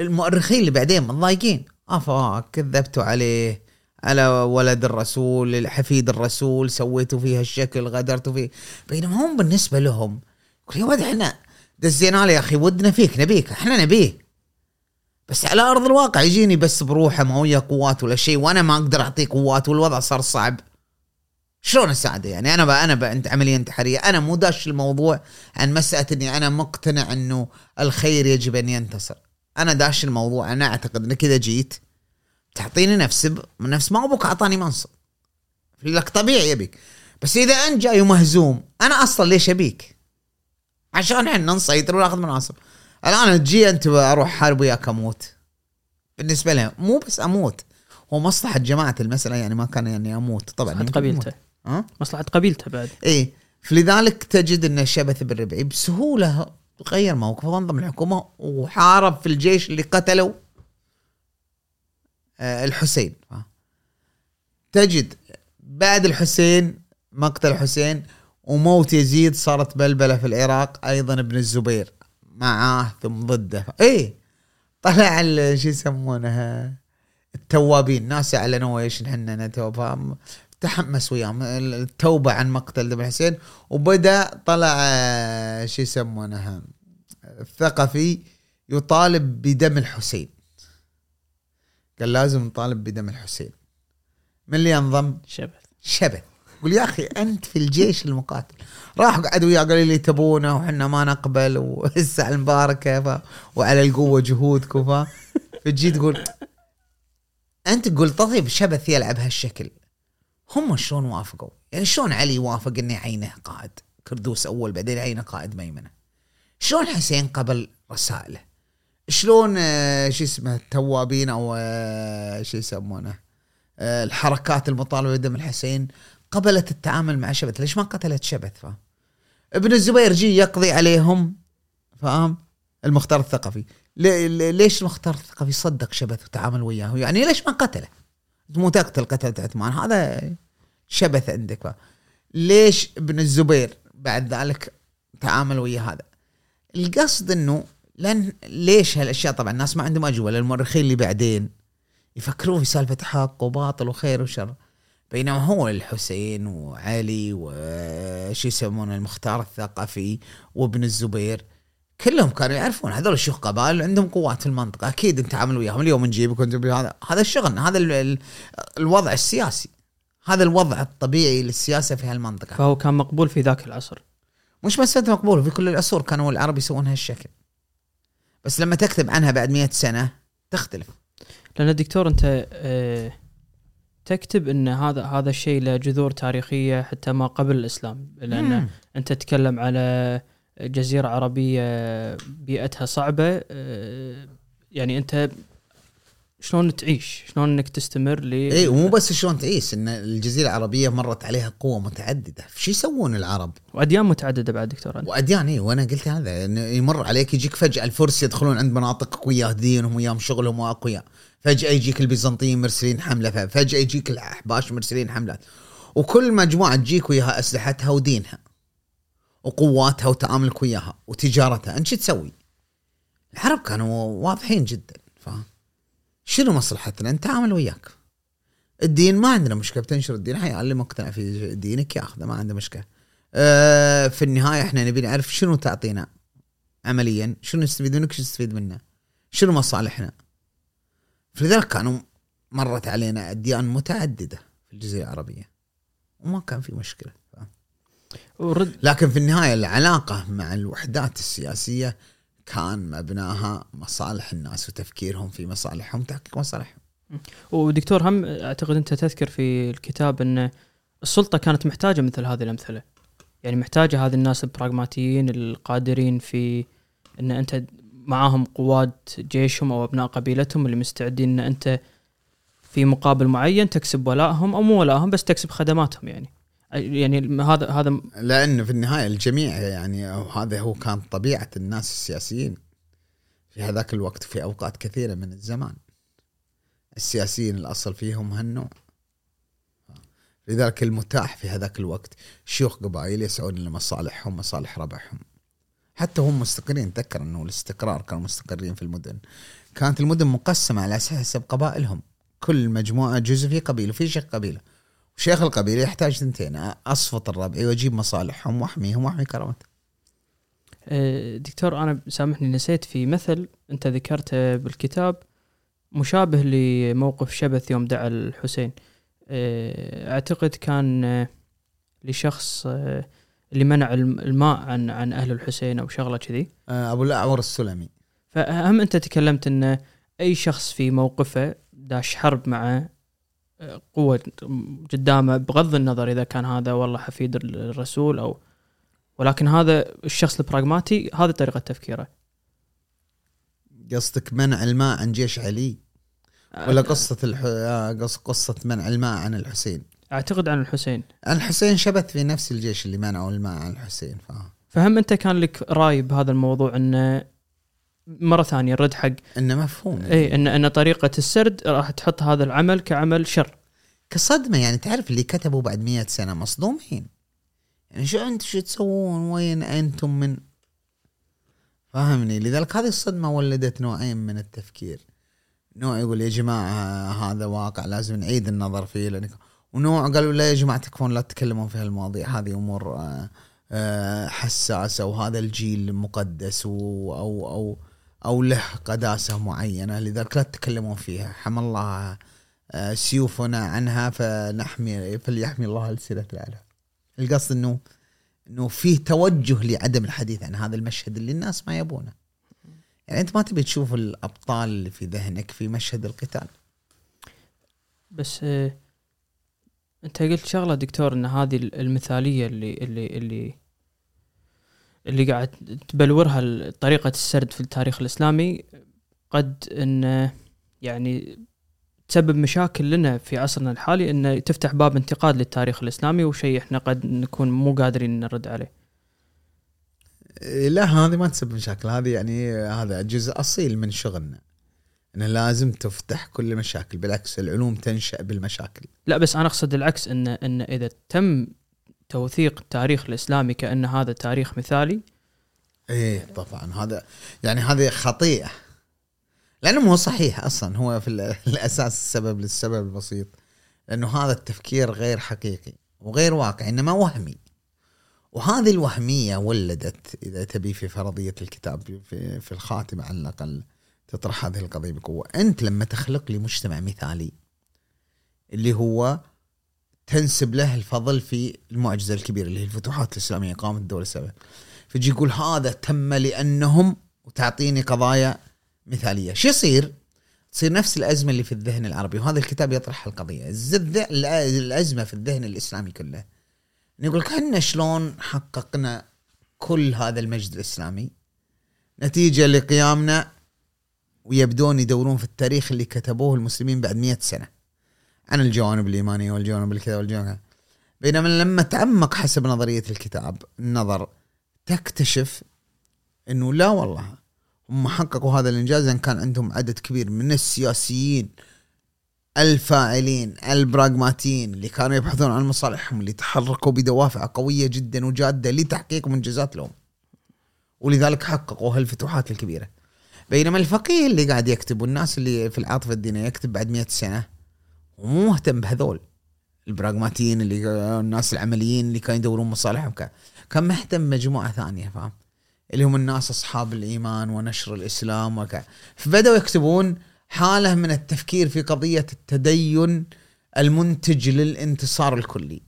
المؤرخين اللي بعدين متضايقين. افا كذبتوا عليه. على ولد الرسول حفيد الرسول سويتوا فيه هالشكل غدرتوا فيه. بينما هم بالنسبة لهم يا ولد إحنا دزينا له يا أخي ودنا فيك نبيك إحنا نبيه. بس على أرض الواقع يجيني بس بروحه ما ويا قوات ولا شيء وأنا ما أقدر أعطيه قوات والوضع صار صعب. شلون أساعده يعني؟ أنا بقى أنا بقى عملية انتحارية. أنا مو داش الموضوع عن مسألة إني أنا مقتنع إنه الخير يجب أن ينتصر. أنا داش الموضوع أنا أعتقد إنك إذا جيت تعطيني نفس. نفس ما أبوك أعطاني منصب. لك طبيعي يبيك بس إذا أنت جاي ومهزوم أنا أصلا ليش أبيك؟ عشان إحنا نسيطر وناخذ مناصب. الآن تجي أنت أروح حارب وياك أموت. بالنسبة لهم مو بس أموت هو مصلحة جماعة المسألة يعني ما كان يعني أموت. طبعا مصلحة يمكن قبيلته. ها؟ مصلحة قبيلته بعد. إيه فلذلك تجد إن الشبث بالربعي بسهولة غير موقفه وانضم الحكومة وحارب في الجيش اللي قتلوا آه، الحسين. تجد بعد الحسين مقتل الحسين وموت يزيد صارت بلبلة في العراق أيضا ابن الزبير. معاه ثم ضده. إيه طلع شو يسمونها التوابين. ناس اعلنوا إيش نحن نتوب تحمس وياهم. التوبة عن مقتل ابن الحسين وبدأ طلع شو يسمونها الثقفي يطالب بدم الحسين. قال لازم نطالب بدم الحسين. من اللي ينضم؟ شبث. شبث. قول يا أخي أنت في الجيش المقاتل. راح قعد وياه قال لي تبونه وحنا ما نقبل والساعة المباركة ف... وعلى القوة جهودكم ف فتجي تقول أنت تقول طيب شبث يلعب هالشكل هم شلون وافقوا؟ يعني شلون علي وافق انه يعينه قائد كردوس أول بعدين يعينه قائد ميمنة؟ شلون حسين قبل رسائله؟ شلون آه، شو اسمه التوابين أو آه، شو يسمونه؟ آه، الحركات المطالبة بدم الحسين قبلت التعامل مع شبث، ليش ما قتلت شبث؟ فاهم؟ ابن الزبير جي يقضي عليهم فاهم؟ المختار الثقفي، لي- لي- ليش المختار الثقفي صدق شبث وتعامل وياه؟ يعني ليش ما قتله؟ مو تقتل قتلت عثمان هذا شبث عندك فاهم؟ ليش ابن الزبير بعد ذلك تعامل ويا هذا؟ القصد إنه لأن ليش هالأشياء طبعا الناس ما عندهم أجوبة للمؤرخين اللي بعدين يفكرون في سالفة حق وباطل وخير وشر بينما هو الحسين وعلي وش يسمونه المختار الثقفي وابن الزبير كلهم كانوا يعرفون هذول شيوخ قبائل عندهم قوات في المنطقة. أكيد نتعامل وياهم. اليوم نجيبك هذا هذا الشغل هذا ال- ال- الوضع السياسي. هذا الوضع الطبيعي للسياسة في هالمنطقة. فهو كان مقبول في ذاك العصر. مش مسألة مقبول في كل العصور كانوا العرب يسوون هالشكل. بس لما تكتب عنها بعد مئة سنة تختلف. لأن دكتور أنت آه، تكتب إن هذا هذا الشيء له جذور تاريخية حتى ما قبل الإسلام لأن مم. أنت تتكلم على جزيرة عربية بيئتها صعبة آه، يعني أنت شلون تعيش شلون إنك تستمر ل اي ومو بس شلون تعيش إن الجزيرة العربية مرت عليها قوة متعددة شو يسوون العرب وأديان متعددة بعد دكتور. وأديان اي وأنا قلت هذا إنه يمر عليك يجيك فجأة الفرس يدخلون عند مناطق قوية دينهم وياهم شغلهم وأقوياء فجأة يجيك البيزنطيين مرسلين حملة فجأة يجيك الأحباش مرسلين حملات وكل مجموعة تجيك وياها أسلحتها ودينها وقواتها وتعاملك وياها وتجارتها أنت شو تسوي؟ العرب كانوا واضحين جدا فاهم؟ شنو مصلحتنا؟ نتعامل وياك. الدين ما عندنا مشكلة بتنشر الدين حي اللي مقتنع في دينك ياخذه ما عنده مشكلة. أه في النهاية إحنا نبي نعرف شنو تعطينا عمليا، شنو نستفيد منك، شنو نستفيد منه. شنو مصالحنا؟ فلذلك كانوا مرت علينا أديان متعددة في الجزيرة العربية. وما كان في مشكلة. فاهم؟ ورد لكن في النهاية العلاقة مع الوحدات السياسية كان مبناها مصالح الناس وتفكيرهم في مصالحهم تحقيق مصالحهم. ودكتور هم أعتقد أنت تذكر في الكتاب أن السلطة كانت محتاجة مثل هذه الأمثلة يعني محتاجة هذه الناس البراغماتيين القادرين في أن أنت معاهم قوات جيشهم أو أبناء قبيلتهم اللي مستعدين إن أنت في مقابل معين تكسب ولائهم أو مو ولائهم بس تكسب خدماتهم يعني يعني هذا هذا لأنه في النهاية الجميع يعني هذا هو كان طبيعة الناس السياسيين في هذاك الوقت في أوقات كثيرة من الزمان. السياسيين الأصل فيهم هالنوع. لذلك المتاح في هذاك الوقت شيوخ قبائل يسعون لمصالحهم مصالح ربعهم. حتى هم مستقرين تذكر أنه الاستقرار كانوا مستقرين في المدن. كانت المدن مقسمة على حسب قبائلهم. كل مجموعة جزء في قبيلة وفي شيخ قبيلة. شيخ القبيلة يحتاج ثنتين أصفط الربعي واجيب مصالحهم وأحميهم وأحمي كرامتهم. آه، دكتور أنا سامحني نسيت في مثل أنت ذكرته بالكتاب مشابه لموقف شبث يوم دعا الحسين آه، أعتقد كان آه، لشخص اللي منع الم- الماء عن عن أهل الحسين أو شغلة كذي. آه، أبو الأعور السلمي. فهم أنت تكلمت إن أي شخص في موقفه داش حرب مع آه، قوة قدامه بغض النظر إذا كان هذا والله حفيد الرسول أو ولكن هذا الشخص البراغماتي هذه طريقة تفكيره. قصدك منع الماء عن جيش علي؟ ولا قصة الح... آه، قص- قصة منع الماء عن الحسين؟ أعتقد عن الحسين. الحسين شبث في نفس الجيش اللي منعوا الماء عن الحسين ف... فهم أنت كان لك رأي بهذا الموضوع إنه مرة ثانية الرد حق إنه مفهوم. اي ان إن طريقة السرد راح تحط هذا العمل كعمل شر. كصدمة يعني تعرف اللي كتبوا بعد مئة سنة مصدومين. يعني شو أنتم شو تسوون؟ وين أنتم من؟ فاهمني لذلك هذه الصدمة ولدت نوعين من التفكير. نوع يقول يا جماعة هذا واقع لازم نعيد النظر فيه لأن ونوع قالوا لا يا جماعة تكفون لا تتكلمون في هالمواضيع هذه أمور آه، آه، حساسة وهذا الجيل مقدس أو أو أو له قداسة معينة لذلك لا تتكلمون فيها حمى الله آه، سيوفنا عنها فنحمي فليحمي الله ألسنة العالم القصد انه إنه في توجه لعدم الحديث عن هذا المشهد اللي الناس ما يبونه. يعني أنت ما تبي تشوف الأبطال اللي في ذهنك في مشهد القتال. بس أنت قلت شغلة دكتور إن هذه المثالية اللي اللي اللي اللي قاعد تبلورها طريقة السرد في التاريخ الإسلامي قد إن يعني تسبب مشاكل لنا في عصرنا الحالي إن تفتح باب انتقاد للتاريخ الإسلامي وشيء إحنا قد نكون مو قادرين نرد عليه. لا هذه ما تسبب مشاكل هذه يعني هذا جزء أصيل من شغلنا. إنه لازم تفتح كل المشاكل بالعكس العلوم تنشأ بالمشاكل. لا بس أنا أقصد العكس إن إن إذا تم توثيق التاريخ الإسلامي كأن هذا تاريخ مثالي إيه طبعا هذا يعني هذه خطيئة. لأنه مو صحيح أصلا هو في الأساس السبب للسبب البسيط. لأنه هذا التفكير غير حقيقي وغير واقعي إنما وهمي. وهذه الوهمية ولدت إذا تبي في فرضية الكتاب في, في الخاتمة على الأقل. تطرح هذه القضية بقوة. أنت لما تخلق لي مجتمع مثالي اللي هو تنسب له الفضل في المعجزة الكبيرة اللي هي الفتوحات الإسلامية قامت الدولة السبع فيجي يقول هذا تم لأنهم وتعطيني قضايا مثالية. شو يصير؟ تصير نفس الأزمة اللي في الذهن العربي وهذا الكتاب يطرح القضية. الأزمة في الذهن الإسلامي كله. يقول لك إحنا شلون حققنا كل هذا المجد الإسلامي؟ نتيجة لقيامنا ويبدون يدورون في التاريخ اللي كتبوه المسلمين بعد مئة سنة. عن الجوانب الإيمانية والجوانب الكذا والجوانب. بينما لما تعمق حسب نظرية الكتاب النظر تكتشف إنه لا والله هم حققوا هذا الإنجاز لأن كان عندهم عدد كبير من السياسيين الفاعلين البراغماتيين اللي كانوا يبحثون عن مصالحهم اللي تحركوا بدوافع قوية جدا وجادة لتحقيق منجزات لهم. ولذلك حققوا هالفتوحات الكبيرة. بينما الفقيه اللي قاعد يكتب والناس اللي في العاطفة الدينية يكتب بعد مئة سنة ومو مهتم بهذول. البراغماتيين اللي الناس العمليين اللي كانوا يدورون مصالحهم كان مهتم بمجموعة ثانية فاهم؟ اللي هم الناس أصحاب الإيمان ونشر الإسلام وكذا فبدأوا يكتبون حالة من التفكير في قضية التدين المنتج للانتصار الكلي.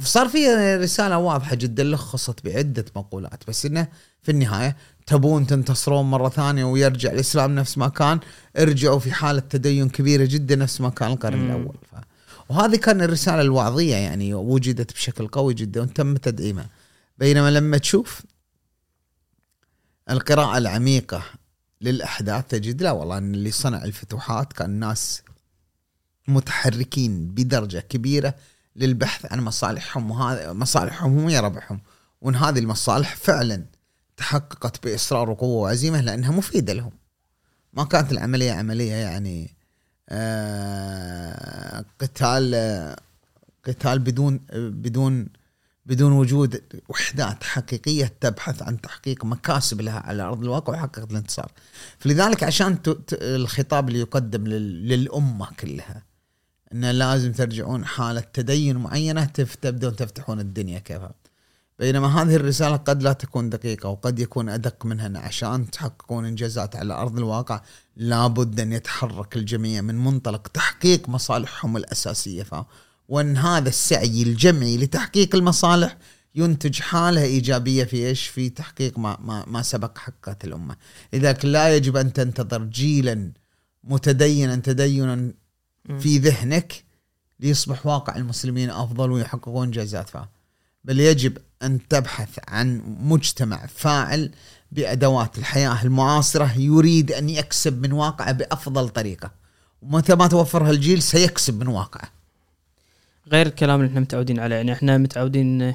فصار في رسالة واضحة جدا لخصت بعدة مقولات بس إنه في النهاية تبون تنتصرون مرة ثانية ويرجع الإسلام نفس ما كان ارجعوا في حالة تدين كبيرة جدا نفس ما كان القرن الأول. ف... وهذه كان الرسالة الوعظيه يعني وجدت بشكل قوي جدا وتم تدعيمها. بينما لما تشوف القراءة العميقة للأحداث تجد لا والله أن اللي صنع الفتوحات كان ناس متحركين بدرجة كبيرة للبحث عن مصالحهم وهذا مصالحهم ويا ربحهم وإن هذه المصالح فعلا تحققت بإصرار وقوة وعزيمة لأنها مفيدة لهم. ما كانت العملية عملية يعني آه قتال قتال بدون بدون بدون وجود وحدات حقيقية تبحث عن تحقيق مكاسب لها على أرض الواقع وحققت الانتصار فلذلك عشان الخطاب اللي يقدم للأمة كلها أنه لازم ترجعون حالة تدين معينة تبدون تفتحون الدنيا كيفها بينما هذه الرسالة قد لا تكون دقيقة وقد يكون أدق منها عشان تحققون إنجازات على أرض الواقع لابد أن يتحرك الجميع من منطلق تحقيق مصالحهم الأساسية فاهم وأن هذا السعي الجمعي لتحقيق المصالح ينتج حالة إيجابية في إيش؟ في تحقيق ما ما, ما سبق حققت الأمة، لذلك لا يجب أن تنتظر جيلا متدينا تدينا في ذهنك ليصبح واقع المسلمين أفضل ويحققون إنجازات فيها. بل يجب أن تبحث عن مجتمع فاعل بأدوات الحياة المعاصرة يريد أن يكسب من واقعه بأفضل طريقة. ومتى ما توفر هالجيل سيكسب من واقعه. غير الكلام اللي إحنا متعودين عليه يعني إحنا متعودين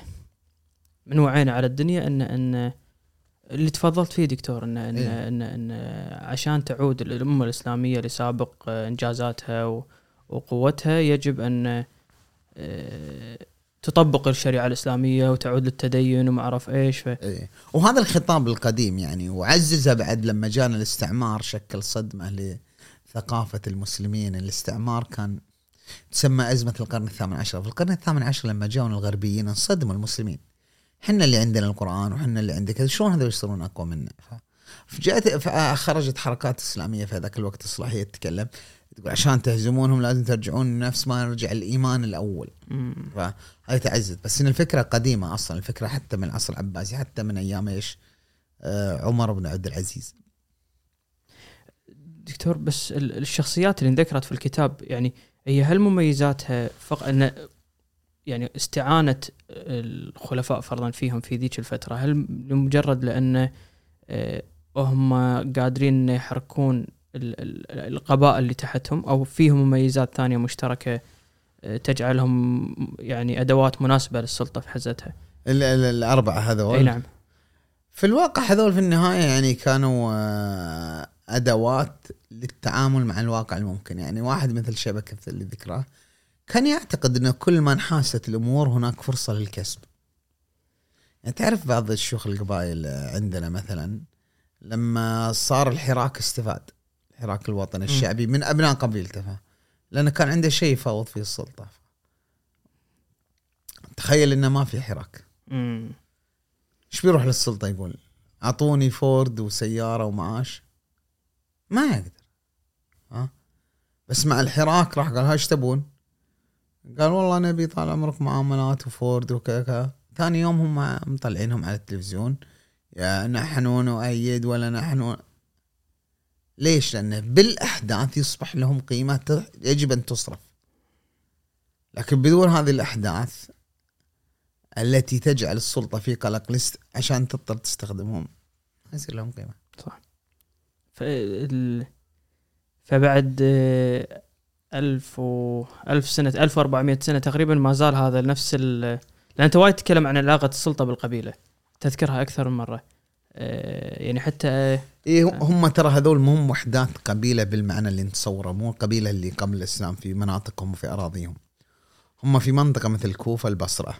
من وعينا على الدنيا ان إن اللي تفضلت فيه دكتور ان ان, إيه؟ إن, إن عشان تعود الأمة الإسلامية لسابق إنجازاتها وقوتها يجب أن آه، تطبق الشريعة الإسلامية وتعود للتدين وما أعرف إيش ف... إيه. وهذا الخطاب القديم يعني وعززه بعد لما جانا الاستعمار شكل صدمة لثقافة المسلمين. الاستعمار كان تسمى أزمة القرن الثامن عشر. في القرن الثامن عشر لما جاءوا الغربيين انصدموا المسلمين. حنا اللي عندنا القرآن وحنا اللي عندك شلون هذول يصيرون أقوى منا؟ فجاءت خرجت حركات إسلامية في ذاك الوقت إصلاحية تتكلم. تقول عشان تهزمونهم لازم ترجعون نفس ما رجع الإيمان الأول. فهذه تعزز بس إن الفكرة قديمة أصلا الفكرة حتى من العصر العباسي حتى من أيام إيش؟ آه عمر بن عبد العزيز. دكتور بس ال- الشخصيات اللي انذكرت في الكتاب يعني هي هل مميزاتها فقط إن يعني استعانة الخلفاء فرضا فيهم في ذيك الفترة هل لمجرد لأن آه، هم قادرين يحركون القبائل اللي تحتهم أو فيهم مميزات ثانية مشتركة آه، تجعلهم يعني أدوات مناسبة للسلطة في حزتها. ال- ال- الأربعة هذول؟ أي نعم. في الواقع هذول في النهاية يعني كانوا آه، أدوات للتعامل مع الواقع الممكن. يعني واحد مثل شبكة اللي ذكراه كان يعتقد إنه كل ما انحاست الأمور هناك فرصة للكسب. يعني تعرف بعض الشيوخ القبائل عندنا مثلا لما صار الحراك استفاد. الحراك الوطني. الشعبي من أبناء قبيلته لأنه كان عنده شيء يفاوض فيه السلطة. تخيل إنه ما في حراك. إيش بيروح للسلطة يقول؟ أعطوني فورد وسيارة ومعاش. ما يقدر. ها؟ بس مع الحراك راح قال ها إيش تبون؟ قال والله نبي طال عمرك معاملات وفورد وكذا كذا. ثاني يوم هم مطلعينهم على التلفزيون. يا نحن نؤيد ولا نحن ليش؟ لأنه بالأحداث يصبح لهم قيمة يجب أن تصرف. لكن بدون هذه الأحداث التي تجعل السلطة في قلق لست عشان تضطر تستخدمهم. ما يصير لهم قيمة. فال... فبعد آه، ألف و ألف سنة 1400 سنة تقريبا ما زال هذا نفس ال... لأن أنت وايد تتكلم عن علاقة السلطة بالقبيلة. تذكرها أكثر من مرة. يعني حتى آه، إيه هم ترى هذول مو هم وحدات قبيلة بالمعنى اللي نتصوره مو القبيلة اللي قبل الإسلام في مناطقهم وفي أراضيهم. هم في منطقة مثل الكوفة البصرة.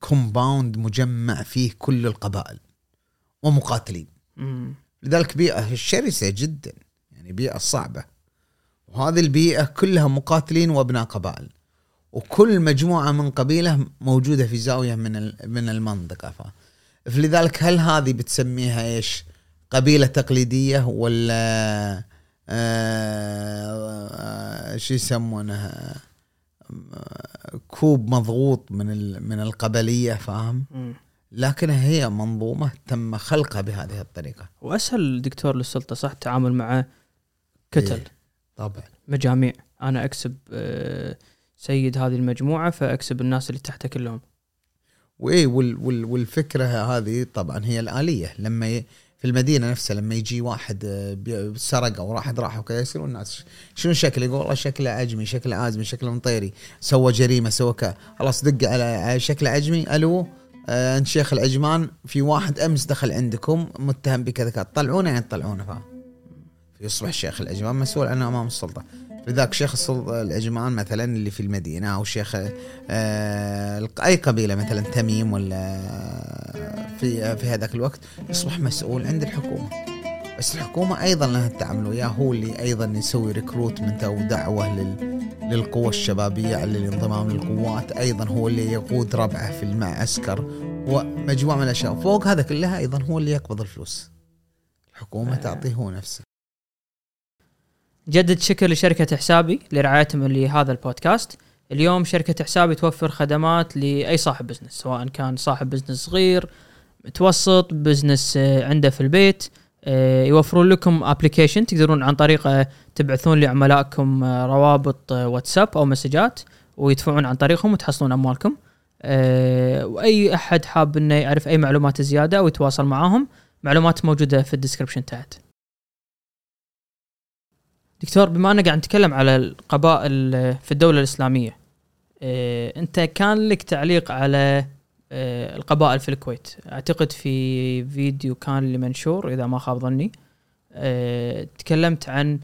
كومباوند مجمع فيه كل القبائل ومقاتلين. مم، لذلك بيئة شرسة جدا يعني بيئة صعبة. وهذه البيئة كلها مقاتلين وأبناء قبائل. وكل مجموعة من قبيلة موجودة في زاوية من من المنطقة. ف فلذلك هل هذه بتسميها إيش؟ قبيلة تقليدية ولا آه آه شو يسمونها كوب مضغوط من من القبلية فاهم؟ لكن هي منظومة تم خلقها بهذه الطريقة. وأسهل دكتور للسلطة صح؟ التعامل مع كتل. إيه. طبعا. مجاميع. أنا أكسب آه، سيد هذه المجموعة فأكسب الناس اللي تحته كلهم وإيه وال وال والفكرة هذه طبعا هي الآلية. لما ي... في المدينة نفسها لما يجي واحد آه، سرق أو واحد راح وكذا يصيرون الناس شنو شكله يقول والله شكله عجمي شكله آزمي شكله مطيري سوى جريمة سوى كذا. خلاص دق على شكله عجمي ألو آه أنت شيخ العجمان في واحد أمس دخل عندكم متهم بكذا كذا. طلعونه يعني طلعونه فاهم؟ يصبح شيخ العجمان مسؤول عنه أمام السلطة. لذلك شيخ العجمان مثلا اللي في المدينة أو شيخ آه أي قبيلة مثلا تميم ولا في في هذاك الوقت يصبح مسؤول عند الحكومة. بس الحكومة أيضا لها التعامل وياه هو اللي أيضا يسوي ريكروتمنت أو دعوة لل للقوى الشبابية على الانضمام للقوات. أيضا هو اللي يقود ربعه في المعسكر ومجموعة من الأشياء. فوق هذا كلها أيضا هو اللي يقبض الفلوس. الحكومة آه. تعطيه هو نفسه. نجدد شكر لشركة حسابي لرعايتهم لهذا البودكاست. اليوم شركة حسابي توفر خدمات لأي صاحب business سواء كان صاحب business صغير متوسط business آه، عنده في البيت. آه، يوفرون لكم application تقدرون عن طريقه تبعثون لعملائكم آه، روابط آه، واتساب أو مسجات ويدفعون عن طريقهم وتحصلون أموالكم. آه، وأي أحد حاب إنه يعرف أي معلومات زيادة أو يتواصل معاهم معلومات موجودة في الديسكربشن تحت. دكتور بما اننا قاعد نتكلم على القبائل في الدولة الإسلامية آه، انت كان لك تعليق على آه، القبائل في الكويت؟ اعتقد في فيديو كان لمنشور إذا ما خاب ظني. آه، تكلمت عن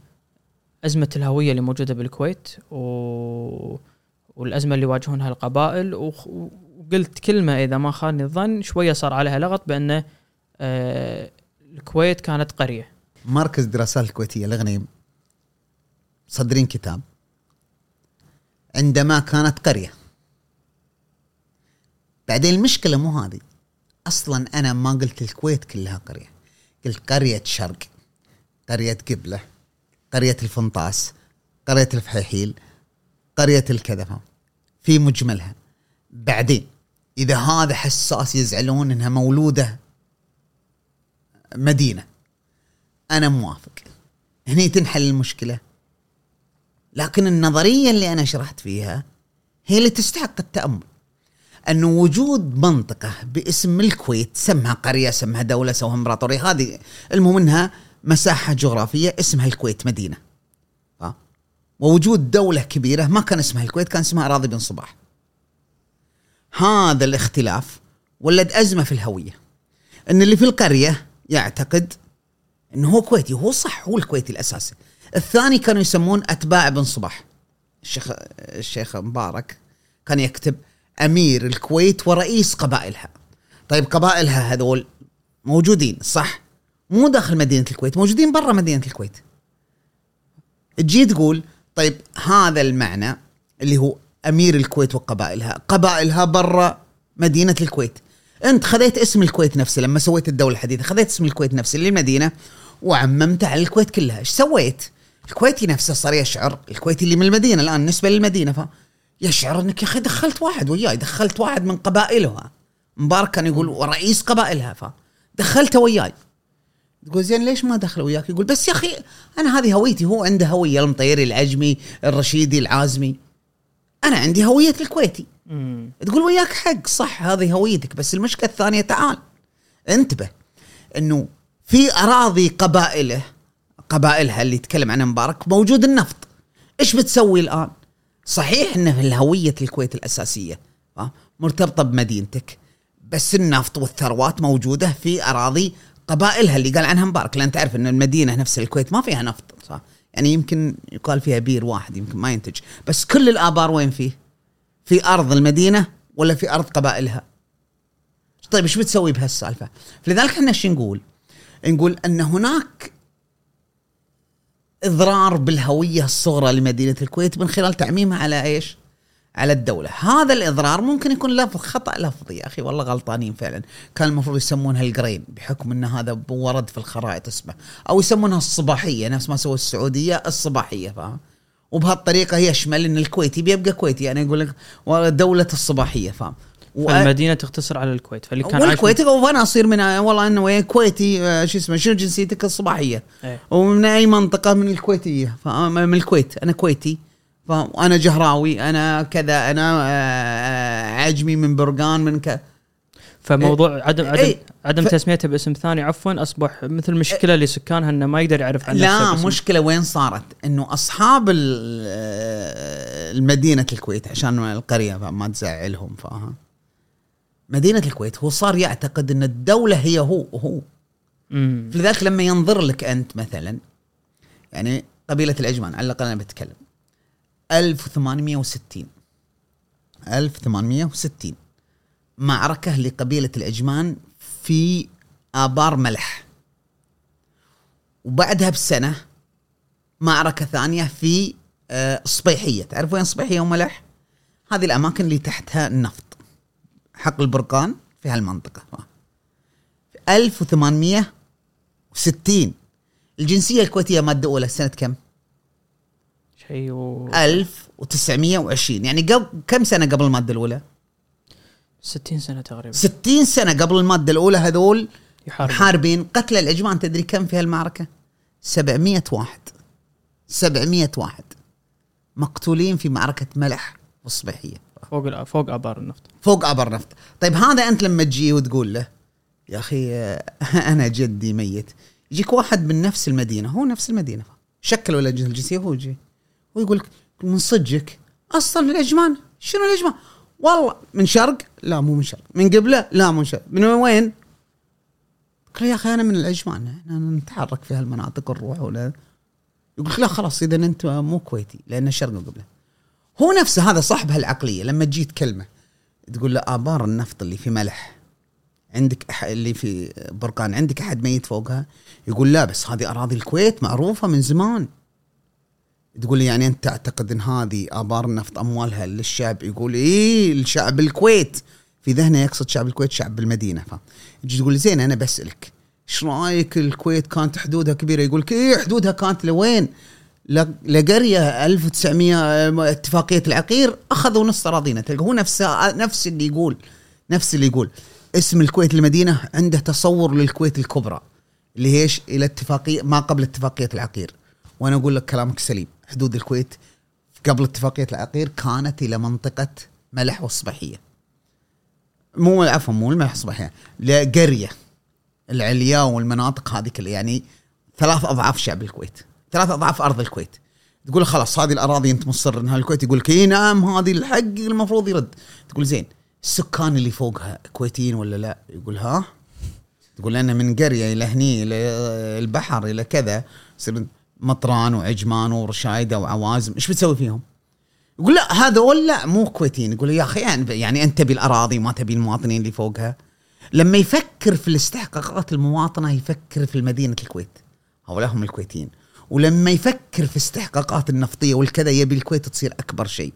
أزمة الهوية اللي موجودة بالكويت و... والأزمة اللي يواجهونها القبائل وخ- وقلت كلمة إذا ما خاني الظن شوية صار عليها لغط آه، الكويت كانت قرية. مركز دراسات الكويتية الغنيم صدرين كتاب عندما كانت قرية. بعدين المشكلة مو هذه. أصلا أنا ما قلت الكويت كلها قرية. قلت قرية شرق قرية قبلة قرية الفنطاس قرية الفحيحيل قرية الكذا؟ في مجملها. بعدين إذا هذا حساس يزعلون إنها مولودة مدينة أنا موافق. هني تنحل المشكلة. لكن النظرية اللي أنا شرحت فيها هي اللي تستحق التأمل. انه وجود منطقة باسم الكويت سمها قرية سمها دولة سمها إمبراطورية هذه المهم إنها مساحة جغرافية اسمها الكويت مدينة. ها؟ ووجود دولة كبيرة ما كان اسمها الكويت كان اسمها أراضي بن صباح. هذا الاختلاف ولد أزمة في الهوية. إن اللي في القرية يعتقد إنه هو كويتي هو صح هو الكويتي الأساسي. الثاني كانوا يسمون أتباع بن صباح. الشيخ الشيخ مبارك كان يكتب أمير الكويت ورئيس قبائلها. طيب قبائلها هذول موجودين صح؟ مو داخل مدينة الكويت موجودين برا مدينة الكويت. تجي تقول طيب هذا المعنى اللي هو أمير الكويت وقبائلها. قبائلها برا مدينة الكويت. أنت خذيت اسم الكويت نفسه لما سويت الدولة الحديثة خذيت اسم الكويت نفسه للمدينة وعممته على الكويت كلها. إيش سويت؟ الكويتي نفسه صار يشعر الكويتي اللي من المدينة الآن بالنسبة للمدينة ف يشعر إنك يا أخي دخلت واحد وياي دخلت واحد من قبائلها. مبارك كان يقول ورئيس قبائلها ف دخلته وياي. تقول زين ليش ما دخل وياك؟ يقول بس يا أخي أنا هذه هويتي هو عنده هوية المطيري العجمي الرشيدي العازمي. أنا عندي هوية الكويتي. مم. تقول وياك حق صح هذه هويتك بس المشكلة الثانية تعال انتبه إنه في أراضي قبائله قبائلها اللي يتكلم عنها مبارك موجود النفط. إيش بتسوي الآن؟ صحيح ان في الهوية الكويت الأساسية ها، مرتبطة بمدينتك بس النفط والثروات موجودة في أراضي قبائلها اللي قال عنها مبارك لأن تعرف إن المدينة نفس الكويت ما فيها نفط صح؟ يعني يمكن يقال فيها بير واحد يمكن ما ينتج بس كل الآبار وين فيه؟ في أرض المدينة ولا في أرض قبائلها؟ طيب إيش بتسوي بهالسالفة؟ فلذلك إحنا إيش نقول؟ نقول إن هناك إضرار بالهوية الصغرى لمدينة الكويت من خلال تعميمها على إيش؟ على الدولة. هذا الإضرار ممكن يكون لفظ خطأ لفظي يا أخي والله غلطانين فعلا. كان المفروض يسمونها القرين بحكم أن هذا ورد في الخرائط اسمه. أو يسمونها الصباحية نفس ما سووا السعودية الصباحية فاهم؟ وبهالطريقة يشمل أن الكويتي بيبقى كويتي. أنا أقول لك دولة الصباحية فاهم؟ فالمدينة تختصر على الكويت فاللي كان عايش والكويتي وأنا اصير من والله إنه وين كويتي شو اسمه شنو جنسيتك الصباحية إيه. ومن أي منطقة من الكويتية؟ من الكويت أنا كويتي وأنا جهراوي أنا كذا أنا عجمي من برقان من ك فموضوع عدم عدم إيه. عدم ف- تسميته باسم ثاني عفوا أصبح مثل مشكلة لسكانها انه ما يقدر يعرف عن نفسه لا باسم. مشكلة وين صارت إنه أصحاب ال- المدينة الكويت عشان القرية ما تزعلهم فاهم مدينة الكويت هو صار يعتقد أن الدولة هي هو هو. مم. لذلك لما ينظر لك أنت مثلا يعني قبيلة العجمان على الأقل أنا بتكلم. 1860 1860 معركة لقبيلة العجمان في آبار ملح. وبعدها بسنة معركة ثانية في آه، صبيحية. تعرف وين صبيحية وملح؟ هذه الأماكن اللي تحتها النفط. حق البرقان في هالمنطقة. في 1860 الجنسية الكويتية مادة أولى سنة كم؟ شيء و... 1920 يعني قبل كم سنة قبل المادة الأولى؟ 60 سنة تقريبا. 60 سنة قبل المادة الأولى هذول يحارب محاربين قتل العجمان تدري كم في هالمعركه؟ 700 واحد. 700 واحد. مقتولين في معركة ملح والصبيحيه فوق فوق أبار النفط. فوق ابر نفط طيب هذا أنت لما تجي وتقول له يا أخي أنا جدي ميت. يجيك واحد من نفس المدينة هو نفس المدينة. شكل ولا الجنسيه هو يجي. ويقول لك من صدقك؟ أصلا من العجمان شنو العجمان والله من شرق؟ لا مو من شرق. من قبله؟ لا مو من شرق. من وين؟ قال يا أخي أنا من العجمان إحنا نتحرك في هالمناطق ونروح ولا يقول لا خلاص اذا أنت مو كويتي لأن شرق وقبله هو نفسه هذا صاحب هالعقليه لما تجي تكلمه تقول له آبار النفط اللي في ملح عندك أح اللي في برقان عندك أحد ميت فوقها؟ يقول لا بس هذه أراضي الكويت معروفة من زمان. تقول لي يعني أنت تعتقد إن هذه آبار النفط أموالها للشعب؟ يقول إيه الشعب الكويت. في ذهنه يقصد شعب الكويت شعب المدينة. ف تجي تقول زين أنا بسألك إيش رأيك الكويت كانت حدودها كبيرة؟ يقول لك إيه حدودها كانت لوين؟ لقريه 1900 اتفاقية العقير أخذوا نص أراضينا. تلقى هو نفس نفس اللي يقول نفس اللي يقول. اسم الكويت المدينة عنده تصور للكويت الكبرى اللي هي إيش؟ إلى اتفاقية ما قبل اتفاقية العقير. وأنا أقول لك كلامك سليم. حدود الكويت قبل اتفاقية العقير كانت إلى منطقة ملح والصباحيه مو عفوا مو الملح والصباحيه لقريه العليا والمناطق هذه كلها يعني ثلاث أضعاف شعب الكويت. ثلاث أضعاف أرض الكويت. تقول خلاص هذه الأراضي أنت مصر إنها الكويت. يقول لك اي نعم هذه الحق المفروض يرد. تقول زين السكان اللي فوقها كويتيين ولا لا؟ يقول ها؟ تقول أنا من قرية إلى هني إلى البحر إلى كذا يصير مطران وعجمان ورشايدة وعوازم. إيش بتسوي فيهم؟ يقول لا هذول لا مو كويتيين. يقول يا أخي يعني, يعني أنت تبي الاراضي ما تبي المواطنين اللي فوقها. لما يفكر في الاستحقاقات المواطنة يفكر في مدينة الكويت. هؤلاء هم الكويتيين. ولما يفكر في استحقاقات النفطية والكذا يبي الكويت تصير أكبر شيء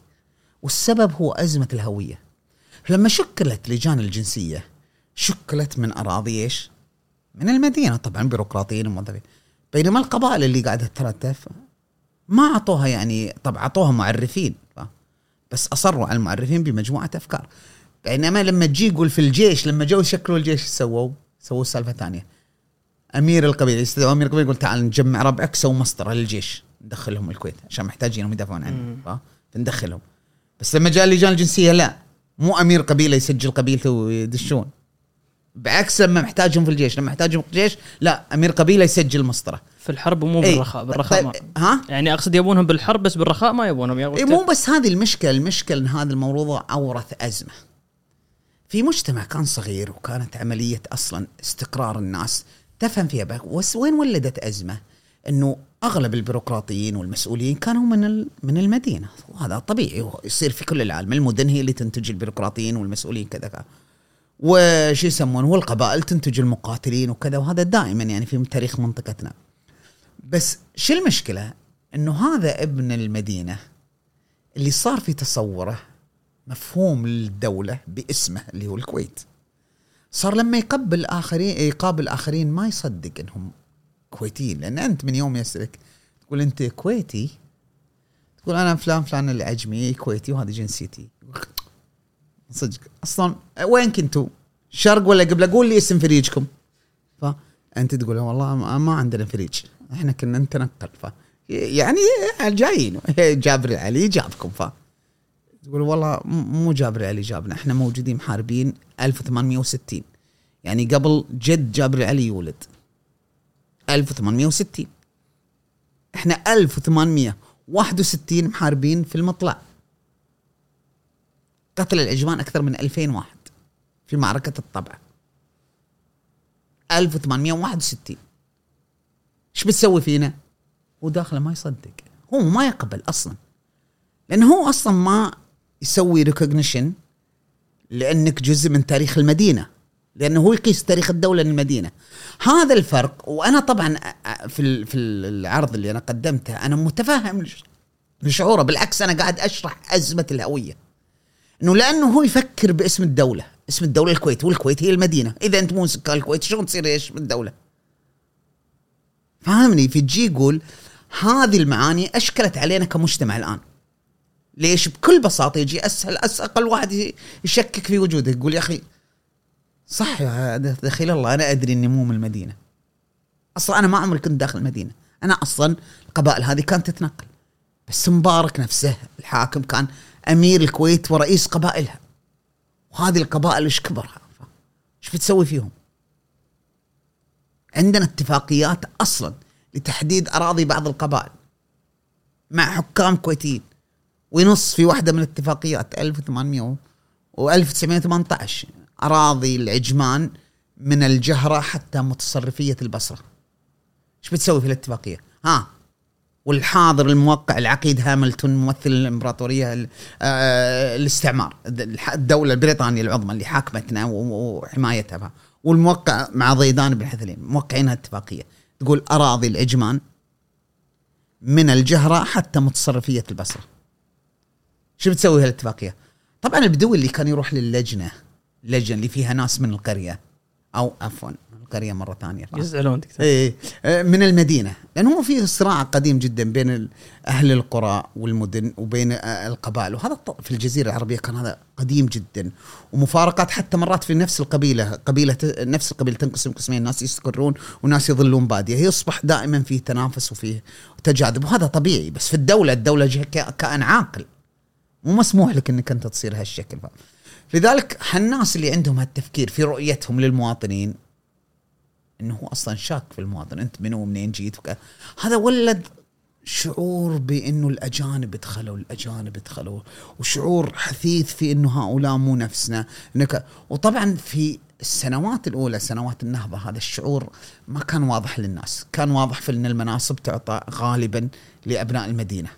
والسبب هو أزمة الهوية لما شكلت لجان الجنسية شكلت من أراضي إيش؟ من المدينة طبعا بيروقراطيين بينما القبائل اللي قاعدة تترتف ما أعطوها يعني طبعا أعطوها معرفين بس أصروا على المعرفين بمجموعة أفكار بينما لما تجي يقول في الجيش لما جو شكلوا الجيش سووا؟ سووا سالفة ثانية أمير القبيله يستدعوا أمير القبيله يقول تعال نجمع ربعك سووا مسطره للجيش. ندخلهم الكويت عشان محتاجينهم يدافعون عنه فندخلهم. بس لما جاء اللجان الجنسية لا. مو أمير قبيله يسجل قبيلته ويدشون. بعكس لما محتاجهم في الجيش. لما محتاجهم في الجيش لا أمير قبيله يسجل مسطره في الحرب مو. بالرخاء بالرخاء طيب ما. ها؟ يعني أقصد يبونهم بالحرب بس بالرخاء ما يبونهم. يا إيه مو بس هذه المشكلة المشكلة إن هذا الموضوع أورث أزمة. في مجتمع كان صغير وكانت عملية أصلا استقرار الناس. تفهم فيها بقى وين ولدت أزمة؟ إنه أغلب البيروقراطيين والمسؤولين كانوا من من المدينة. وهذا طبيعي. يصير في كل العالم. المدن هي اللي تنتج البيروقراطيين والمسؤولين كذا كذا. وش يسمون؟ والقبائل تنتج المقاتلين وكذا. وهذا دائما يعني في تاريخ منطقتنا. بس شو المشكلة؟ إنه هذا ابن المدينة اللي صار في تصوره مفهوم للدولة باسمه اللي هو الكويت. صار لما يقبل الاخرين يقابل الاخرين ما يصدق إنهم كويتيين. لأن أنت من يوم يسألك تقول أنت كويتي؟ تقول أنا فلان فلان العجمي كويتي وهذه جنسيتي. صدق. أصلا وين كنتوا؟ شرق ولا قبل؟ قول لي اسم فريجكم. فانت تقول والله ما عندنا فريج. إحنا كنا نتنقل. ف يعني جايين. جابر العلي جابكم. ف تقول والله مو جابر العلي جابنا إحنا موجودين محاربين 1860 يعني قبل جد جابر العلي يولد. 1860 إحنا 1861 محاربين في المطلع. قتل العجمان أكثر من 2000 واحد في معركة الطبع. 1861 إيش بتسوي فينا؟ هو داخله ما يصدق. هو ما يقبل أصلا. لأنه هو أصلا ما يسوي ريكوجنيشن لأنك جزء من تاريخ المدينة لأنه هو يقيس تاريخ الدولة للمدينه هذا الفرق وأنا طبعا في في العرض اللي أنا قدمته أنا متفهم لشعوره بالعكس أنا قاعد أشرح أزمة الهوية. إنه لأنه هو يفكر باسم الدولة اسم الدولة الكويت والكويت هي المدينة. إذا أنت مو سكان الكويت شلون تصير إيش بالدولة فاهمني في يقول هذه المعاني أشكلت علينا كمجتمع الآن. ليش بكل بساطة يجي اسهل أقل واحد يشكك في وجوده يقول يا أخي صح يا دخيل الله أنا أدري إني مو من المدينة. أصلا أنا ما عمري كنت داخل المدينة. أنا أصلا القبائل هذه كانت تتنقل. بس مبارك نفسه الحاكم كان أمير الكويت ورئيس قبائلها. وهذه القبائل إيش كبرها؟ إيش بتسوي فيهم؟ عندنا اتفاقيات أصلا لتحديد أراضي بعض القبائل مع حكام كويتيين. وينص في واحدة من الاتفاقيات 1800 و 1918 أراضي العجمان من الجهرة حتى متصرفية البصرة. إيش بتسوي في الاتفاقية؟ ها والحاضر الموقع العقيد هاملتون ممثل الإمبراطورية ال- آه، الاستعمار الدولة البريطانية العظمى اللي حاكمتنا وحمايتها. والموقع مع ضيدان بن حثلين موقعين هالاتفاقيه تقول أراضي العجمان من الجهرة حتى متصرفية البصرة. شو بتسوي هالاتفاقية؟ طبعا البدوي اللي كان يروح للجنة اللجنه اللي فيها ناس من القرية أو عفوا القرية مرة ثانية. يزعلون دكتور. إيه آه، من المدينة. لأنه هو في صراع قديم جدا بين أهل القرى والمدن وبين آه، القبائل. وهذا في الجزيرة العربية كان هذا قديم جدا. ومفارقات حتى مرات في نفس القبيلة قبيلة نفس القبيلة تنقسم قسمين ناس يستقرون وناس يظلون بادية. يصبح دائما فيه تنافس وفيه تجاذب وهذا طبيعي. بس في الدولة الدولة كائن عاقل مو مسموح لك إنك أنت تصير هالشكل. لذلك الناس اللي عندهم هالتفكير في رؤيتهم للمواطنين إنه هو أصلا شاك في المواطن. أنت منو ومنين جيت وكذا هذا ولد شعور بإنه الأجانب دخلوا الأجانب دخلوا وشعور حثيث في إنه هؤلاء مو نفسنا. انك وطبعا في السنوات الأولى سنوات النهضة هذا الشعور ما كان واضح للناس. كان واضح في إن المناصب تعطى غالبا لأبناء المدينة.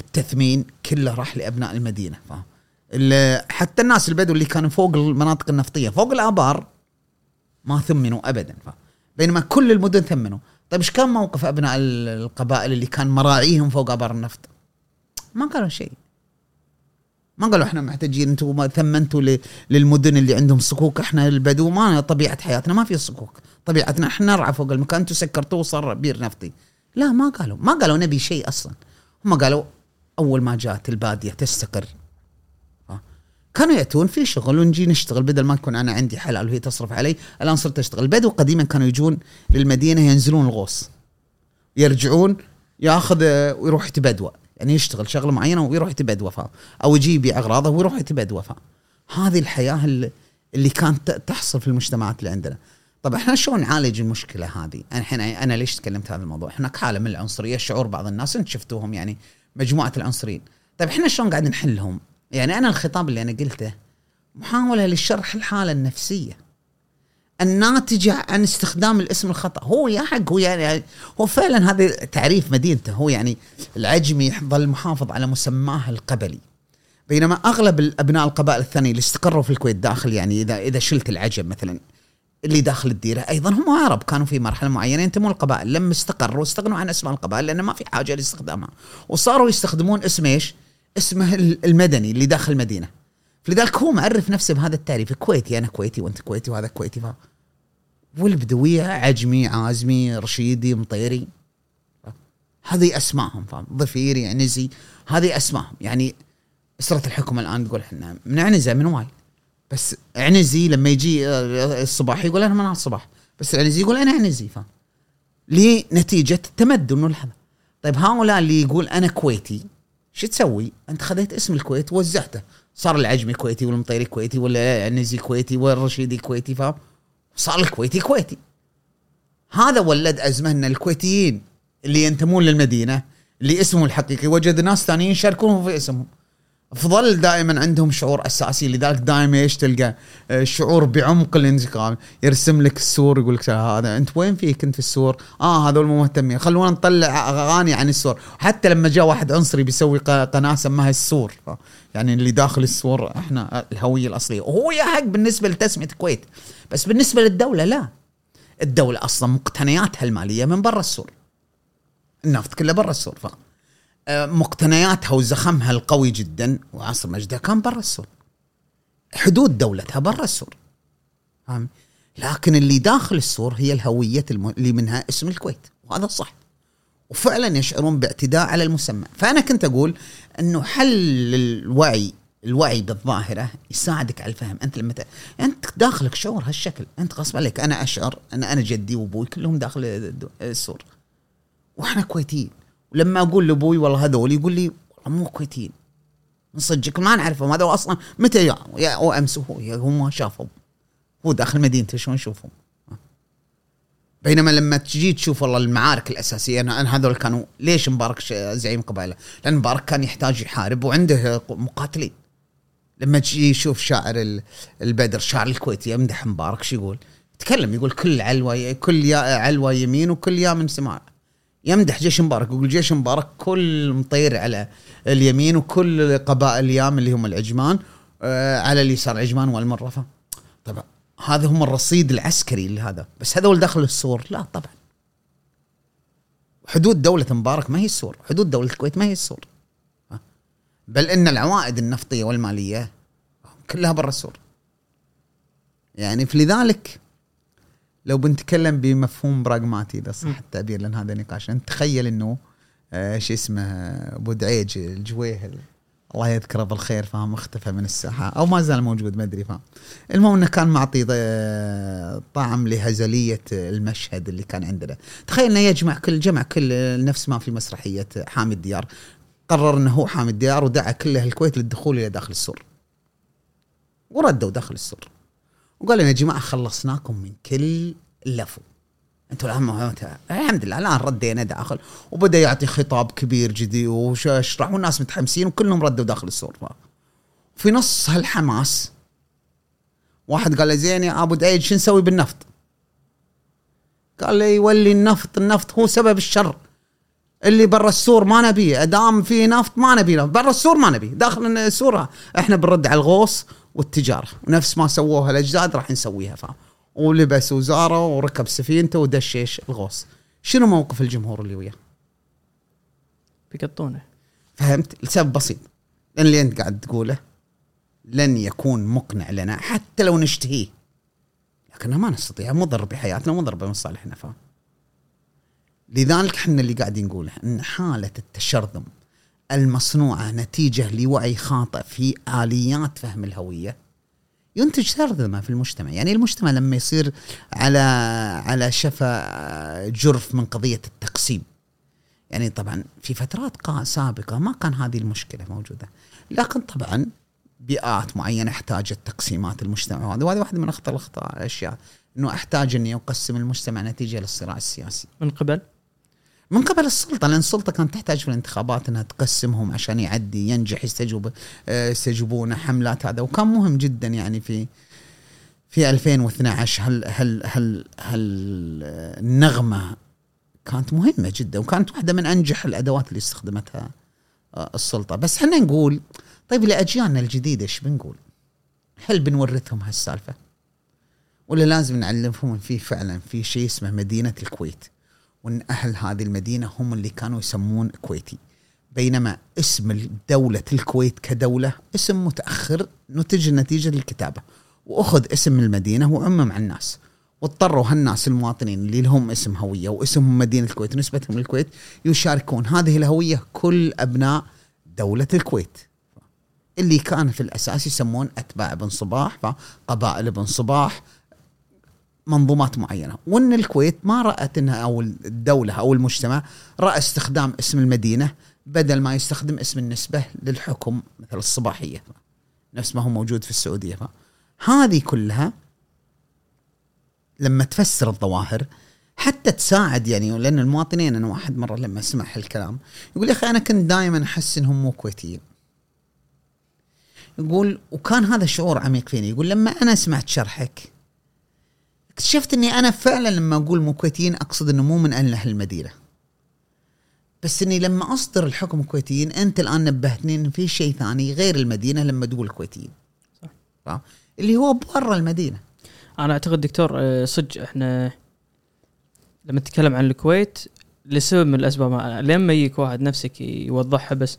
التثمين كله راح لأبناء المدينة فاهم؟ حتى الناس البدو اللي كانوا فوق المناطق النفطية فوق الآبار ما ثمنوا ابدا. بينما كل المدن ثمنوا. طيب إيش كان موقف أبناء ال- القبائل اللي كان مراعيهم فوق آبار النفط؟ ما قالوا شيء. ما قالوا إحنا محتاجين أنتم ما ثمنتوا للمدن اللي عندهم صكوك إحنا البدو ما طبيعة حياتنا ما في صكوك. طبيعتنا إحنا نرعى فوق المكان أنتم سكرتوه وصار بير نفطي. لا ما قالوا. ما قالوا نبي شيء أصلا. هم قالوا أول ما جات البادية تستقر. كانوا يأتون في شغل ونجي نشتغل بدل ما يكون أنا عندي حلال وهي تصرف علي الآن صرت أشتغل. البدو قديما كانوا يجون للمدينة ينزلون الغوص. يرجعون يأخذ ويروح يتبدوى. يعني يشتغل شغلة معينة ويروح يتبدوى أو يجي يبيع أغراضه ويروح يتبدوى هذه الحياة اللي, كانت تحصل في المجتمعات اللي عندنا. طب إحنا شلون نعالج المشكلة هذه؟ الحين أنا ليش تكلمت هذا الموضوع؟ هناك حاله من العنصرية شعور بعض الناس انت شفتوهم يعني مجموعة العنصريين. طيب إحنا شلون قاعد نحلهم؟ يعني أنا الخطاب اللي أنا قلته محاولة لشرح الحالة النفسية. الناتجه عن استخدام الاسم الخطأ. هو يا حق هو يعني هو فعلا هذا تعريف مدينته. هو يعني العجمي يظل محافظ على مسماه القبلي. بينما أغلب الأبناء القبائل الثانية اللي استقروا في الكويت داخل يعني إذا إذا شلت العجم مثلا. اللي داخل الديره أيضا هم عرب كانوا في مرحله معينه ينتمون القبائل لما استقروا استغنوا عن اسماء القبائل لأن ما في حاجة لاستخدامها. وصاروا يستخدمون اسم إيش؟ اسمه المدني اللي داخل المدينة. فلذلك هو معرف نفسه بهذا التعريف كويتي أنا كويتي وأنت كويتي وهذا كويتي. ف... والبدوية عجمي عازمي رشيدي مطيري. هذه اسمائهم فاهم ضفيري عنزي هذه اسمائهم يعني أسرة الحكومة الآن تقول إحنا من عنزه من وائل بس عنزي لما يجي آه، الصباح يقول أنا من الصباح. بس العنزي يقول أنا عنزي فاهم؟ لنتيجة التمدن والهذا طيب هؤلاء اللي يقول أنا كويتي شو تسوي؟ أنت خذيت اسم الكويت ووزعته. صار العجمي كويتي والمطيري كويتي ولا العنزي كويتي والرشيدي كويتي فاهم؟ صار الكويتي كويتي. هذا ولد ازمه ان الكويتيين اللي ينتمون للمدينة اللي اسمهم الحقيقي. وجد ناس ثانيين يشاركونهم في اسمهم فظل دائما عندهم شعور أساسي لذلك دائما إيش تلقى؟ آه، شعور بعمق الانتقام. يرسم لك السور يقول لك هذا أنت وين فيك؟ أنت في السور. آه هذول مو مهتمين. خلونا نطلع أغاني عن السور. حتى لما جاء واحد عنصري بيسوي قناة سماها السور. آه، يعني اللي داخل السور إحنا الهوية الأصلية. وهو يحق بالنسبة لتسمية الكويت. بس بالنسبة للدولة لا. الدولة أصلا مقتنياتها المالية من برا السور. النفط كله برا السور ف آه، مقتنياتها وزخمها القوي جدا. وعصر مجدها كان برا السور. حدود دولتها برا السور. فاهم؟ لكن اللي داخل السور هي الهوية. اللي منها اسم الكويت. وهذا صح. وفعلا يشعرون باعتداء على المسمى. فأنا كنت أقول أنه حل الوعي الوعي بالظاهرة يساعدك على الفهم. أنت لما ت... أنت داخلك شعور هالشكل. أنت غصب عليك. أنا أشعر أن أنا جدي وأبوي كلهم داخل السور. وإحنا كويتيين. ولما أقول لأبوي والله هذول يقول لي مو كويتيين من ما نعرفهم. هذول أصلا متى يا أو أمس هو هم شافهم. هو داخل مدينته شلون نشوفهم بينما لما تجي تشوف والله المعارك الأساسية أنا هذول كانوا ليش مبارك زعيم قبائله؟ لأن مبارك كان يحتاج يحارب وعنده مقاتلين. لما تجي يشوف شاعر ال- البدر شاعر الكويتي يمدح مبارك شو يقول؟ يتكلم يقول كل علوه كل يا علوه يمين وكل يا من سماع يمدح جيش مبارك يقول جيش مبارك كل مطير على اليمين وكل قبائل اليام اللي هم العجمان آه، على اليسار عجمان والمرفه طبعا هذا هم الرصيد العسكري لهذا. بس هذول داخل السور؟ لا طبعا. حدود دولة مبارك ما هي السور حدود دولة الكويت ما هي السور. بل إن العوائد النفطية والمالية كلها برا السور. يعني فلذلك لو بنتكلم بمفهوم براغماتي إذا صح التعبير لأن هذا نقاش. انت تخيل إنه آه شو اسمه أبو دعيج الجويهل الله يذكره بالخير فاهم اختفى من الساحة أو ما زال موجود ما أدري فاهم المهم إنه كان معطي ض- طعم لهزلية المشهد اللي كان عندنا. تخيل إنه يجمع كل جمع كل نفس ما في مسرحية حامي الديار قرر إنه هو حامي الديار ودعا كل الكويت للدخول إلى داخل السور. وردوا داخل السور. وقال يا جماعة خلصناكم من كل اللفو أنتوا الآن الحمد لله الآن ردينا داخل. وبدأ يعطي خطاب كبير جدي وشرح والناس متحمسين وكلهم ردوا داخل السور. في نص هالحماس واحد قال زين يا أبو دعيد شو نسوي بالنفط؟ قال لي يولي النفط النفط هو سبب الشر. اللي برا السور ما نبيه أدام في نفط ما نبيه برا السور ما نبيه. داخل السور إحنا بنرد على الغوص والتجارة. ونفس ما سووها الأجداد راح نسويها فاهم؟ ولبس وزارة وركب سفينته ودشيش الغوص. شنو موقف الجمهور اللي وياه؟ بيقطونه. فهمت؟ لسبب بسيط. لأن اللي أنت قاعد تقوله لن يكون مقنع لنا حتى لو نشتهيه. لكنه ما نستطيع. مضر بحياتنا ومضر بمصالحنا فاهم؟ لذلك إحنا اللي قاعدين نقوله إن حالة التشرذم المصنوعة نتيجة لوعي خاطئ في آليات فهم الهوية ينتج ترذمه في المجتمع، يعني المجتمع لما يصير على على شفا جرف من قضية التقسيم. يعني طبعا في فترات سابقة ما كان هذه المشكلة موجودة، لكن طبعا بيئات معينة احتاجت تقسيمات المجتمع وهذا وهذه واحدة من أخطر الأخطاء الاشياء إنه أحتاج إني أقسم المجتمع نتيجة للصراع السياسي. من قبل من قبل السلطة لأن السلطة كانت تحتاج في الانتخابات إنها تقسمهم عشان يعدي ينجح يستجوب آه، يستجوبون حملات هذا وكان مهم جدا يعني في في 2012 هل هل هل هل النغمة كانت مهمة جدا وكانت واحدة من أنجح الأدوات اللي استخدمتها آه، السلطة بس إحنا نقول طيب لأجيالنا الجديدة إيش بنقول؟ هل بنورثهم هالسالفة؟ ولا لازم نعلمهم إن في فعلا في شيء اسمه مدينة الكويت وإن أهل هذه المدينة هم اللي كانوا يسمون كويتي. بينما اسم دولة الكويت كدولة اسم متأخر نتج نتيجة للكتابة. وأخذ اسم المدينة وعمم على الناس. واضطروا هالناس المواطنين اللي لهم اسم هوية واسمهم مدينة الكويت ونسبتهم للكويت يشاركون هذه الهوية كل أبناء دولة الكويت. اللي كان في الأساس يسمون أتباع بن صباح قبائل ابن صباح منظومات معينة. وإن الكويت ما رأت إنها أو الدولة أو المجتمع رأى استخدام اسم المدينة بدل ما يستخدم اسم النسبة للحكم مثل الصباحية. نفس ما هو موجود في السعودية. هذه كلها لما تفسر الظواهر حتى تساعد يعني لأن المواطنين أنا واحد مرة لما سمع هالكلام يقول يا أخي أنا كنت دائما أحس إنهم مو كويتيين. يقول وكان هذا شعور عميق فيني. يقول لما أنا سمعت شرحك اكتشفت إني أنا فعلا لما أقول مو كويتيين أقصد إنه مو من أهل المدينة. بس إني لما أصدر الحكم كويتيين أنت الآن نبهتني إن في شيء ثاني غير المدينة لما تقول كويتيين. صح. فاهم؟ اللي هو برا المدينة. أنا أعتقد دكتور آه، صدق إحنا لما نتكلم عن الكويت لسبب من الأسباب لما يجيك واحد نفسك يوضحها بس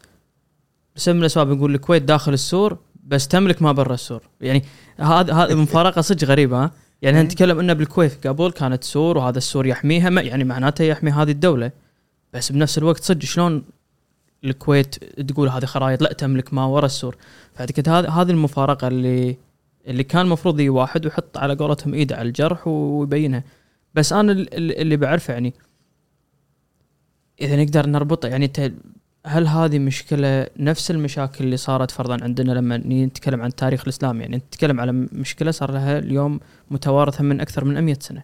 لسبب من الأسباب نقول الكويت داخل السور بس تملك ما برا السور. يعني هذا هذا مفارقة صدق غريبة ها؟ يعني نتكلم إنه بالكويت قبل كانت سور وهذا السور يحميها ما يعني معناته يحمي هذه الدولة. بس بنفس الوقت صدق شلون الكويت تقول هذه خرائط لا تملك ما ورا السور. فأعتقد هذه المفارقة اللي اللي كان المفروض يجي واحد ويحط على قولتهم إيده على الجرح ويبينها. بس أنا ال- ال- اللي بعرفه يعني إذا نقدر نربطه يعني انت هل هذه مشكلة نفس المشاكل اللي صارت فرضا عندنا لما نتكلم عن التاريخ الاسلامي يعني نتكلم على مشكلة صار لها اليوم متوارثة من أكثر من 100 سنة.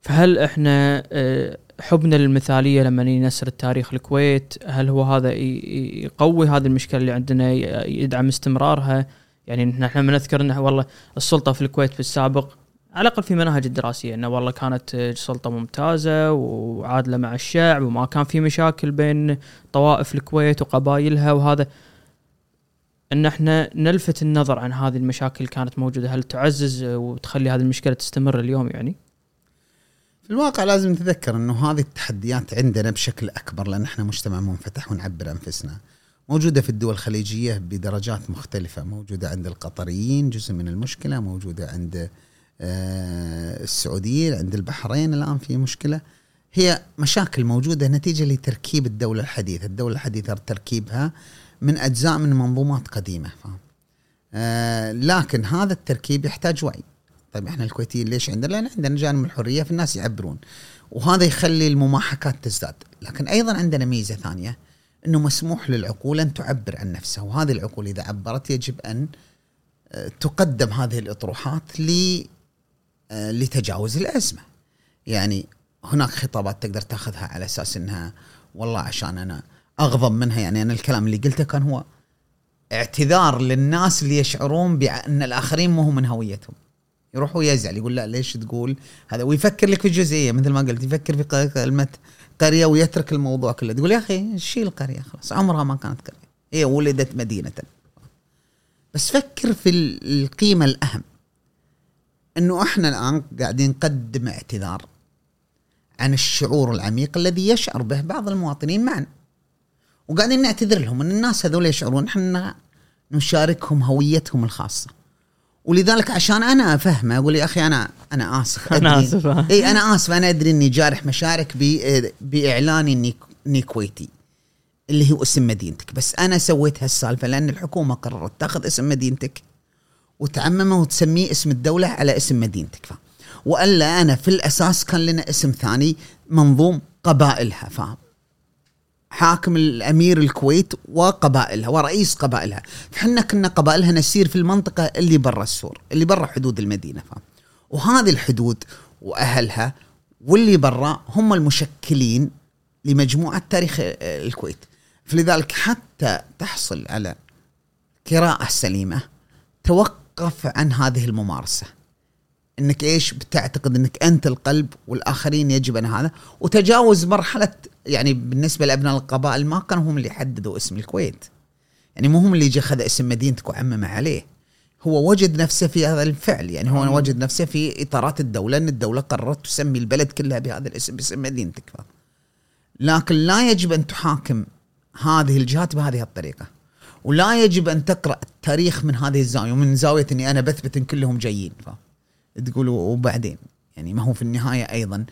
فهل إحنا آه، حبنا للمثالية لما نيجي نسرد تاريخ الكويت؟ هل هو هذا يقوي هذه المشكلة اللي عندنا يدعم استمرارها؟ يعني نحن نذكر انه والله السلطة في الكويت في السابق على الأقل في مناهج الدراسية إنه والله كانت سلطه ممتازة وعادلة مع الشعب وما كان في مشاكل بين طوائف الكويت وقبائلها وهذا إن إحنا نلفت النظر عن هذه المشاكل اللي كانت موجودة هل تعزز وتخلي هذه المشكلة تستمر اليوم يعني؟ في الواقع لازم نتذكر إنه هذه التحديات عندنا بشكل أكبر لأن إحنا مجتمع منفتح ونعبر أنفسنا. موجودة في الدول الخليجية بدرجات مختلفة، موجودة عند القطريين جزء من المشكلة، موجودة عند السعودية عند البحرين الآن في مشكلة هي مشاكل موجودة نتيجة لتركيب الدولة الحديثة، الدولة الحديثة تركيبها من أجزاء من منظومات قديمة فاهم؟ آه لكن هذا التركيب يحتاج وعي. طيب إحنا الكويتيين ليش عندنا؟ لأن عندنا جانب الحرية في الناس يعبرون. وهذا يخلي المماحكات تزداد، لكن أيضا عندنا ميزة ثانية إنه مسموح للعقول أن تعبر عن نفسها، وهذه العقول إذا عبرت يجب أن آه، تقدم هذه الأطروحات ل آه، لتجاوز الأزمة. يعني هناك خطابات تقدر تاخذها على أساس إنها والله عشان أنا أغضب منها يعني أنا الكلام اللي قلته كان هو اعتذار للناس اللي يشعرون بأن الآخرين مو من هويتهم. يروح ويزعل يقول لا ليش تقول هذا؟ ويفكر لك في جزئيه مثل ما قلت يفكر في كلمة قرية ويترك الموضوع كله. تقول يا أخي شيل القريه خلاص عمرها ما كانت قرية. هي ولدت مدينة. بس فكر في القيمة الأهم. إنه إحنا الآن قاعدين نقدم اعتذار عن الشعور العميق الذي يشعر به بعض المواطنين معنا. وقاعدين نعتذر لهم إن الناس هذول يشعرون إحنا نشاركهم هويتهم الخاصة. ولذلك عشان أنا أفهمه أقول يا أخي أنا أنا آسف أنا آسف. إي أنا آسف أنا أدري إني جارح مشاعرك باعلاني إني إني كويتي اللي هو اسم مدينتك. بس أنا سويت هالسالفة لأن الحكومة قررت تأخذ اسم مدينتك. وتعممه وتسميه اسم الدولة على اسم مدينتك. فاهم والا أنا في الأساس كان لنا اسم ثاني منظوم قبائلها. فاهم حاكم الأمير الكويت وقبائلها ورئيس قبائلها. فحنا كنا قبائلها نسير في المنطقة اللي برا السور اللي برا حدود المدينة. فاهم وهذه الحدود وأهلها واللي برا هم المشكلين لمجموعة تاريخ الكويت. فلذلك حتى تحصل على قراءة سليمة توقف عن هذه الممارسة. إنك إيش بتعتقد إنك أنت القلب والآخرين يجب أن هذا. وتجاوز مرحلة يعني بالنسبة لأبناء القبائل ما كانوا هم اللي حددوا اسم الكويت. يعني مو هم اللي اخذ اسم مدينتك وعمم عليه. هو وجد نفسه في هذا الفعل. يعني هو وجد نفسه في إطارات الدولة إن الدولة قررت تسمي البلد كلها بهذا الاسم باسم مدينتك. لكن لا يجب أن تحاكم هذه الجهات بهذه الطريقة. ولا يجب أن تقرأ التاريخ من هذه الزاوية ومن زاوية إني أنا بثبت إن كلهم جايين فاهم تقول وبعدين؟ يعني ما هو في النهاية أيضا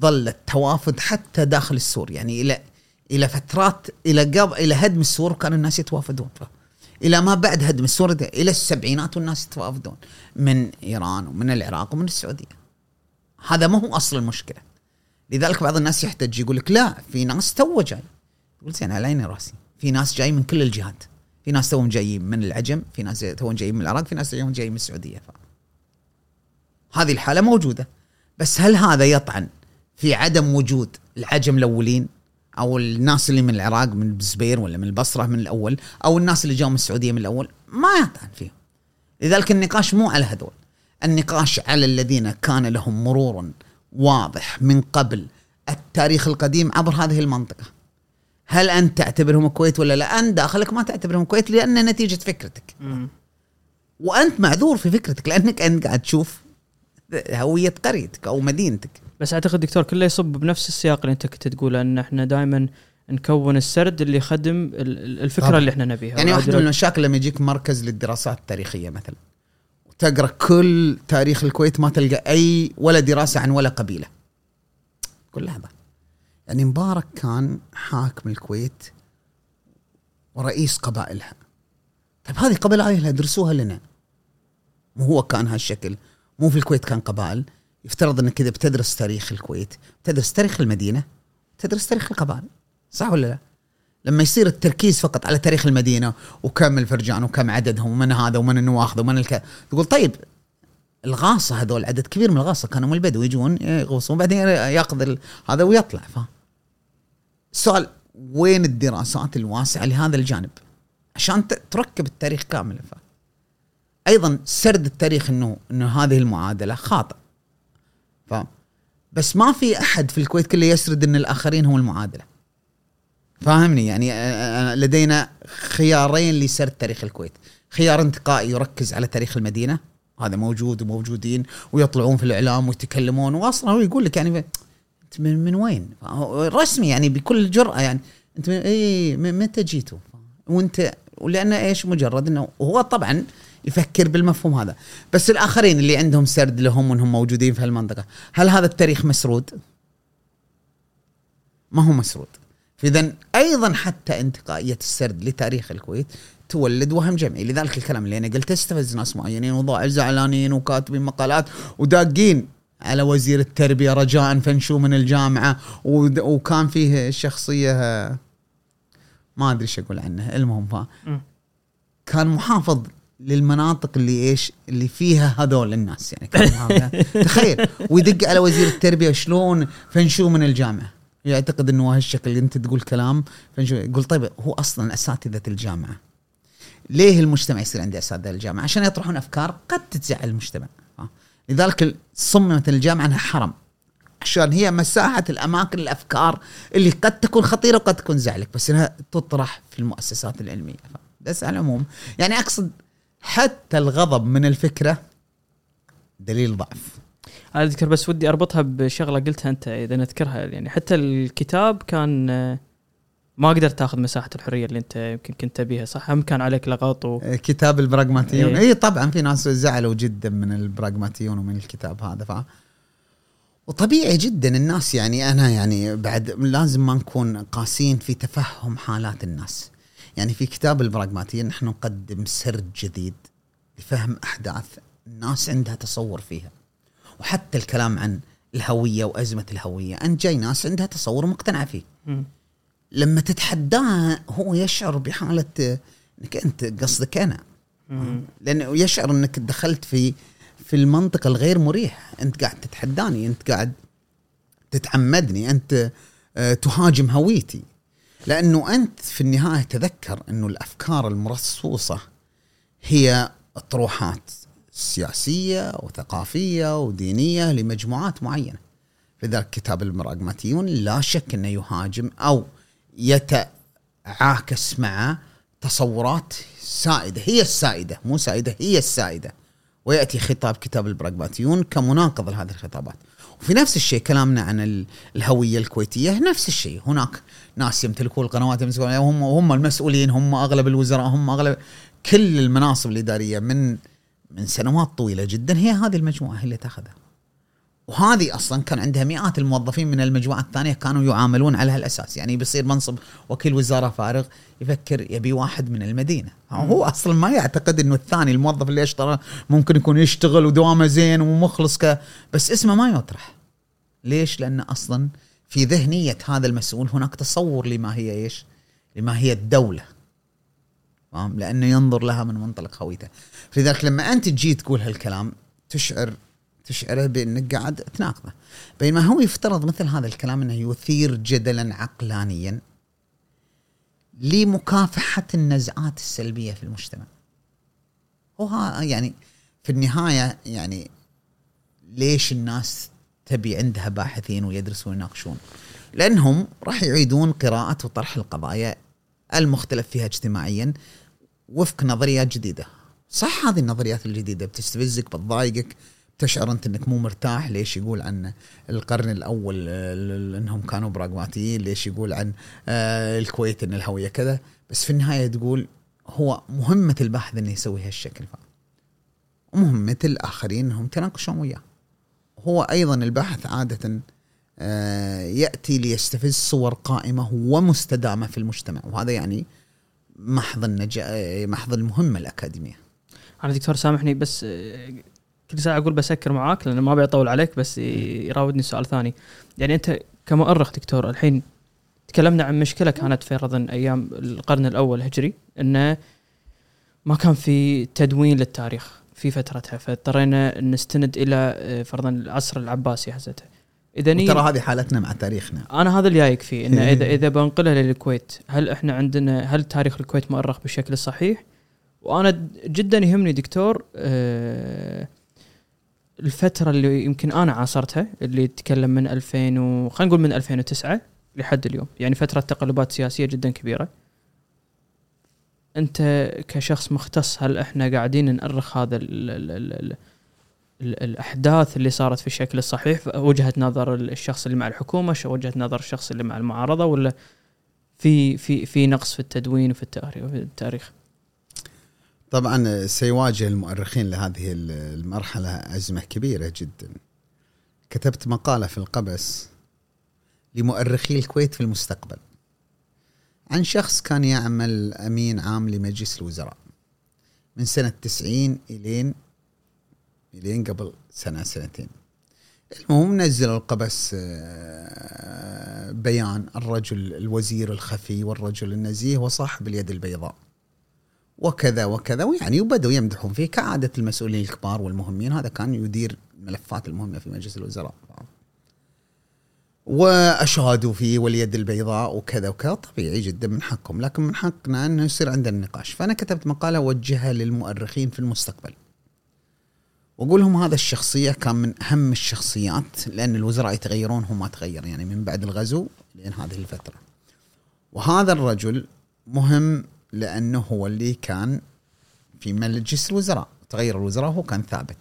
ظل التوافد حتى داخل السور. يعني إلى إلى فترات إلى قبل إلى هدم السور كانوا الناس يتوافدون. إلى ما بعد هدم السور إلى السبعينات والناس يتوافدون من إيران ومن العراق ومن السعودية. هذا ما هو أصل المشكلة. لذلك بعض الناس يحتج يقول لك لا في ناس تو جاي تقول زين على عيني راسي. في ناس جاي من كل الجهات. في ناس توهم جايين من العجم في ناس توهم جايين من العراق في ناس توهم جايين من السعودية. ف... هذه الحالة موجودة. بس هل هذا يطعن في عدم وجود العجم الأولين أو الناس اللي من العراق من الزبير ولا من البصرة من الأول أو الناس اللي جاوا من السعودية من الأول؟ ما يطعن فيهم. لذلك النقاش مو على هذول. النقاش على الذين كان لهم مرور واضح من قبل التاريخ القديم عبر هذه المنطقة. هل أنت تعتبرهم كويت ولا لا؟ أنت داخلك ما تعتبرهم كويت لأن نتيجة فكرتك. وأنت معذور في فكرتك لأنك أنت قاعد تشوف هوية قريتك أو مدينتك. بس أعتقد دكتور كله يصب بنفس السياق اللي أنت كنت تقوله إن إحنا دائما نكون السرد اللي يخدم الفكرة طبعا. اللي إحنا نبيها. يعني واحدة من المشاكل لما يجيك مركز للدراسات التاريخية مثلا وتقرأ كل تاريخ الكويت ما تلقى أي ولا دراسة عن ولا قبيلة. كل هذا يعني مبارك كان حاكم الكويت ورئيس قبائلها. طيب هذه قبائل درسوها لنا. مو هو كان هالشكل. مو في الكويت كان قبائل. يفترض إنك كذا بتدرس تاريخ الكويت تدرس تاريخ المدينة تدرس تاريخ القبائل. صح ولا لا؟ لما يصير التركيز فقط على تاريخ المدينة وكم الفرجان وكم عددهم ومن هذا ومن النواخذ ومن الك... تقول طيب الغاصة هذول عدد كبير من الغاصة كانوا من البدو يجون يغوصون بعدين ياخذ هذا ويطلع ف السؤال وين الدراسات الواسعة لهذا الجانب؟ عشان تركب التاريخ كامل. أيضا سرد التاريخ إنه إنه هذه المعادلة خاطئ ف بس ما في أحد في الكويت كله يسرد إن الآخرين هم المعادلة. فاهمني؟ يعني لدينا خيارين لسرد تاريخ الكويت. خيار انتقائي يركز على تاريخ المدينة. هذا موجود وموجودين ويطلعون في الإعلام ويتكلمون واصلا هو يقول لك يعني أنت من, من وين؟ رسمي يعني بكل جرأة يعني. أنت من اي متى جيتوا؟ وانت ولان إيش؟ مجرد إنه هو طبعا يفكر بالمفهوم هذا. بس الآخرين اللي عندهم سرد لهم وإنهم موجودين في هالمنطقة هل هذا التاريخ مسرود؟ ما هو مسرود. فاذا أيضا حتى انتقائية السرد لتاريخ الكويت تولد وهم جمعي. لذلك الكلام اللي أنا قلته استفز ناس معينين وضاع زعلانين وكاتبين مقالات وداقين. على وزير التربية رجاء فنشو من الجامعة. وكان فيه شخصية ما أدري إيش أقول عنه المهم ف. كان محافظ للمناطق اللي إيش اللي فيها هذول الناس. يعني. تخيل ويدق على وزير التربية شلون فنشو من الجامعة. يعتقد إنه هالشكل أنت تقول كلام فنشو. يقول طيب هو أصلا أساتذة الجامعة. ليه المجتمع يصير عنده أساتذة الجامعة؟ عشان يطرحون أفكار قد تزعل المجتمع. لذلك صممت الجامعة أنها حرم. عشان هي مساحة الأماكن الأفكار اللي قد تكون خطيرة وقد تكون زعلك بس إنها تطرح في المؤسسات العلمية. بس على العموم يعني أقصد حتى الغضب من الفكرة دليل ضعف. أنا أذكر بس ودي أربطها بشغلة قلتها أنت إذا نذكرها يعني حتى الكتاب كان ما قدرت تاخذ مساحة الحرية اللي انت يمكن كنت تبيها صح؟ هم كان عليك لغط و... كتاب البراغماتيون. إيه. اي طبعا في ناس زعلوا جدا من البراغماتيون ومن الكتاب هذا ف وطبيعي جدا الناس يعني أنا يعني بعد لازم ما نكون قاسيين في تفهم حالات الناس. يعني في كتاب البراغماتيون نحن نقدم سرد جديد لفهم أحداث الناس عندها تصور فيها. وحتى الكلام عن الهوية وأزمة الهوية انت جاي ناس عندها تصور مقتنعة فيه. مم. لما تتحداه هو يشعر بحالة إنك أنت قصدك أنا. لأنه يشعر إنك دخلت في في المنطقة الغير مريح أنت قاعد تتحداني أنت قاعد تتعمدني أنت آه، تهاجم هويتي. لأنه أنت في النهاية تذكر إنه الأفكار المرصوصة هي اطروحات سياسية وثقافية ودينية لمجموعات معينة. لذلك كتاب البراغماتيون لا شك إنه يهاجم أو يتعاكس مع تصورات سائدة هي السائدة مو سائدة هي السائدة. ويأتي خطاب كتاب البراغماتيون كمناقض لهذه الخطابات. وفي نفس الشيء كلامنا عن ال- الهوية الكويتية نفس الشيء. هناك ناس يمتلكون القنوات يمسكون هم هم المسؤولين هم أغلب الوزراء هم اغلب كل المناصب الإدارية من من سنوات طويلة جدا هي هذه المجموعة هي اللي تأخذها. وهذه أصلا كان عندها مئات الموظفين من المجموعة الثانية كانوا يعاملون على هالأساس. يعني بيصير منصب وكيل وزارة فارغ يفكر يبي واحد من المدينة. هو أصلا ما يعتقد إنه الثاني الموظف اللي اشترى ممكن يكون يشتغل ودوامه زين ومخلص ك بس اسمه ما يطرح. ليش؟ لأن أصلا في ذهنية هذا المسؤول هناك تصور لما هي إيش؟ لما هي الدولة. فاهم؟ لأنه ينظر لها من منطلق هويته. فلذلك لما أنت تجي تقول هالكلام تشعر تشعره بانك قاعد تناقضه. بينما هو يفترض مثل هذا الكلام أنه يثير جدلا عقلانيا لمكافحة النزعات السلبية في المجتمع. هو ها- يعني في النهاية يعني ليش الناس تبي عندها باحثين ويدرسون ويناقشون؟ لأنهم راح يعيدون قراءة وطرح القضايا المختلف فيها اجتماعيا وفق نظريات جديدة. صح هذه النظريات الجديدة بتستفزك بتضايقك تشعر أنت إنك مو مرتاح ليش يقول عن القرن الأول آه، إنهم كانوا براغماتيين؟ ليش يقول عن آه، الكويت إن الهوية كذا؟ بس في النهاية تقول هو مهمة الباحث إنه يسوي هالشكل. ف- ومهمة الآخرين إنهم يتناقشون وياه. هو أيضا الباحث عادة آه، يأتي ليستفز صور قائمة ومستدامة في المجتمع. وهذا يعني محض النجاح محض المهمة الأكاديمية. أنا دكتور سامحني بس كل ساعة أقول بسكر معاك لأن ما ابي اطول عليك بس يراودني سؤال ثاني. يعني أنت كمؤرخ دكتور الحين تكلمنا عن مشكلة كانت فرضا أيام القرن الأول الهجري إنه ما كان في تدوين للتاريخ في فترتها فاضطرينا نستند إلى آه، فرضا العصر العباسي حزتها. إذا وترى هذه حالتنا مع تاريخنا. أنا هذا اللي جايك فيه إنه إذا إذا بنقلها للكويت هل إحنا عندنا هل تاريخ الكويت مؤرخ بالشكل الصحيح؟ وأنا جدا يهمني دكتور آه، الفترة اللي يمكن أنا عاصرتها اللي تتكلم من 2000 و... خلينا نقول من 2009 لحد اليوم. يعني فترة تقلبات سياسية جدا كبيرة. أنت كشخص مختص هل إحنا قاعدين نأرخ هذا ال ال ال ال ال الأحداث اللي صارت في الشكل الصحيح؟ وجهة نظر الشخص اللي مع الحكومة وجهة نظر الشخص اللي مع المعارضة؟ ولا في في في نقص في التدوين وفي التاريخ؟ طبعا سيواجه المؤرخين لهذه المرحلة أزمة كبيرة جدا. كتبت مقالة في القبس لمؤرخي الكويت في المستقبل عن شخص كان يعمل أمين عام لمجلس الوزراء من سنة 90 إلين إلين قبل سنة سنتين. المهم نزلوا القبس آه، بيان الرجل الوزير الخفي والرجل النزيه وصاحب اليد البيضاء. وكذا وكذا ويعني وبدأوا يمدحون فيه كعادة المسؤولين الكبار والمهمين هذا كان يدير الملفات المهمة في مجلس الوزراء. واشادوا فيه واليد البيضاء وكذا وكذا. طبيعي جدا من حقهم لكن من حقنا انه يصير عندنا نقاش فأنا كتبت مقالة أوجهها للمؤرخين في المستقبل. وأقول لهم هذا الشخصية كان من أهم الشخصيات لأن الوزراء يتغيرون هو ما تغير يعني من بعد الغزو لين هذه الفترة. وهذا الرجل مهم لأنه هو اللي كان في مجلس الوزراء تغير الوزراء هو كان ثابت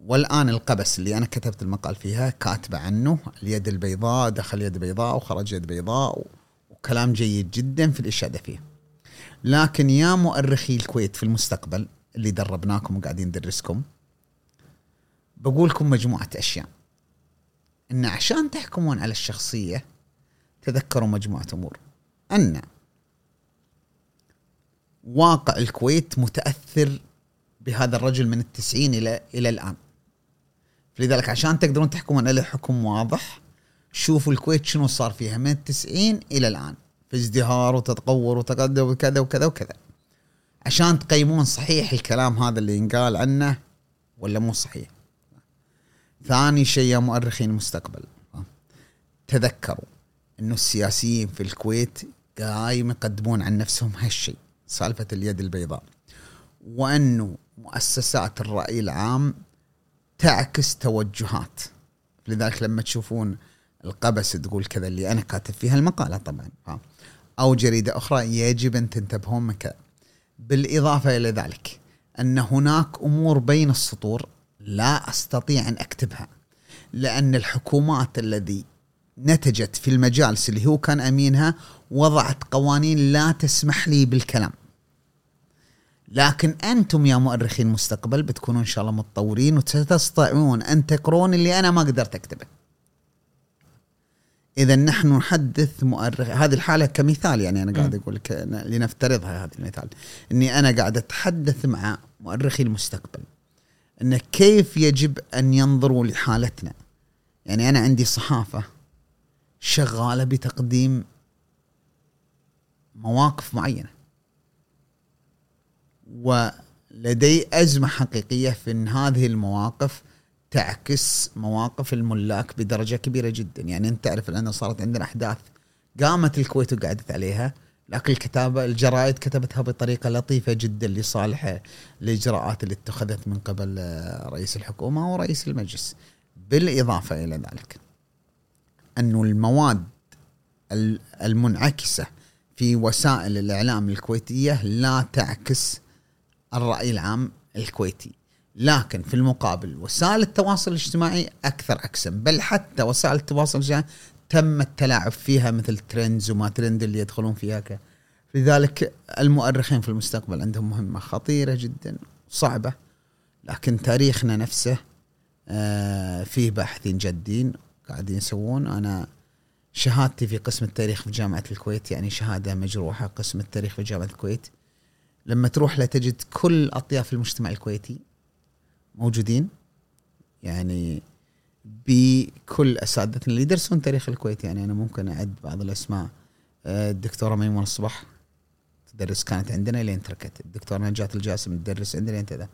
والآن القبس اللي أنا كتبت المقال فيها كاتبة عنه اليد البيضاء دخل يد بيضاء وخرج يد بيضاء وكلام جيد جدا في الإشادة فيه. لكن يا مؤرخي الكويت في المستقبل اللي دربناكم وقاعدين ندرسكم بقول لكم مجموعة أشياء. إن عشان تحكمون على الشخصية تذكروا مجموعة أمور. أن واقع الكويت متأثر بهذا الرجل من التسعين إلى إلى الآن. فلذلك عشان تقدرون تحكمون عليه حكم واضح شوفوا الكويت شنو صار فيها من التسعين إلى الآن. في ازدهار وتطور وتقدم وكذا وكذا وكذا. عشان تقيمون صحيح الكلام هذا اللي ينقال عنه ولا مو صحيح؟ ثاني شيء يا مؤرخين المستقبل. تذكروا إنه السياسيين في الكويت قايم يقدمون عن نفسهم هالشيء. سالفة اليد البيضاء وانه مؤسسات الرأي العام تعكس توجهات. لذلك لما تشوفون القبس تقول كذا اللي أنا كاتب فيها المقالة طبعا أو جريدة أخرى يجب أن تنتبهون من كذا بالإضافة إلى ذلك أن هناك أمور بين السطور لا أستطيع أن أكتبها لأن الحكومات الذي نتجت في المجالس اللي هو كان أمينها وضعت قوانين لا تسمح لي بالكلام لكن أنتم يا مؤرخين المستقبل بتكونوا إن شاء الله متطورين وستستطيعون أن تقرون اللي أنا ما قدرت أكتبه. إذا نحن نحدث مؤرخ هذه الحالة كمثال يعني أنا قاعد أقول لك لنفترضها هذا المثال إني أنا قاعد أتحدث مع مؤرخي المستقبل إن كيف يجب أن ينظروا لحالتنا. يعني أنا عندي صحافة شغالة بتقديم مواقف معينة. ولدي أزمة حقيقية في أن هذه المواقف تعكس مواقف الملاك بدرجة كبيرة جدا. يعني أنت تعرف الآن صارت عندنا أحداث قامت الكويت وقعدت عليها لكن الكتابة الجرائد كتبتها بطريقة لطيفة جدا لصالح الإجراءات اللي اتخذت من قبل رئيس الحكومة ورئيس المجلس بالإضافة إلى ذلك. أنه المواد المنعكسة في وسائل الإعلام الكويتية لا تعكس الرأي العام الكويتي. لكن في المقابل وسائل التواصل الاجتماعي أكثر أكسم بل حتى وسائل التواصل الاجتماعي تم التلاعب فيها مثل trends وما ترند اللي يدخلون فيها ك... لذلك المؤرخين في المستقبل. عندهم مهمة خطيرة جدا صعبة لكن تاريخنا نفسه آه، فيه باحثين جادين. قاعدين يسوون. أنا شهادتي في قسم التاريخ في جامعة الكويت يعني شهادة مجروحة قسم التاريخ في جامعة الكويت. لما تروح لا تجد كل أطياف المجتمع الكويتي موجودين يعني بكل أساتذتنا اللي يدرسون تاريخ الكويت. يعني أنا ممكن أعد بعض الأسماء. آه، الدكتورة ميمون الصبح تدرس كانت عندنا لين تركت. الدكتور نجاة الجاسم تدرس عندنا لين كذا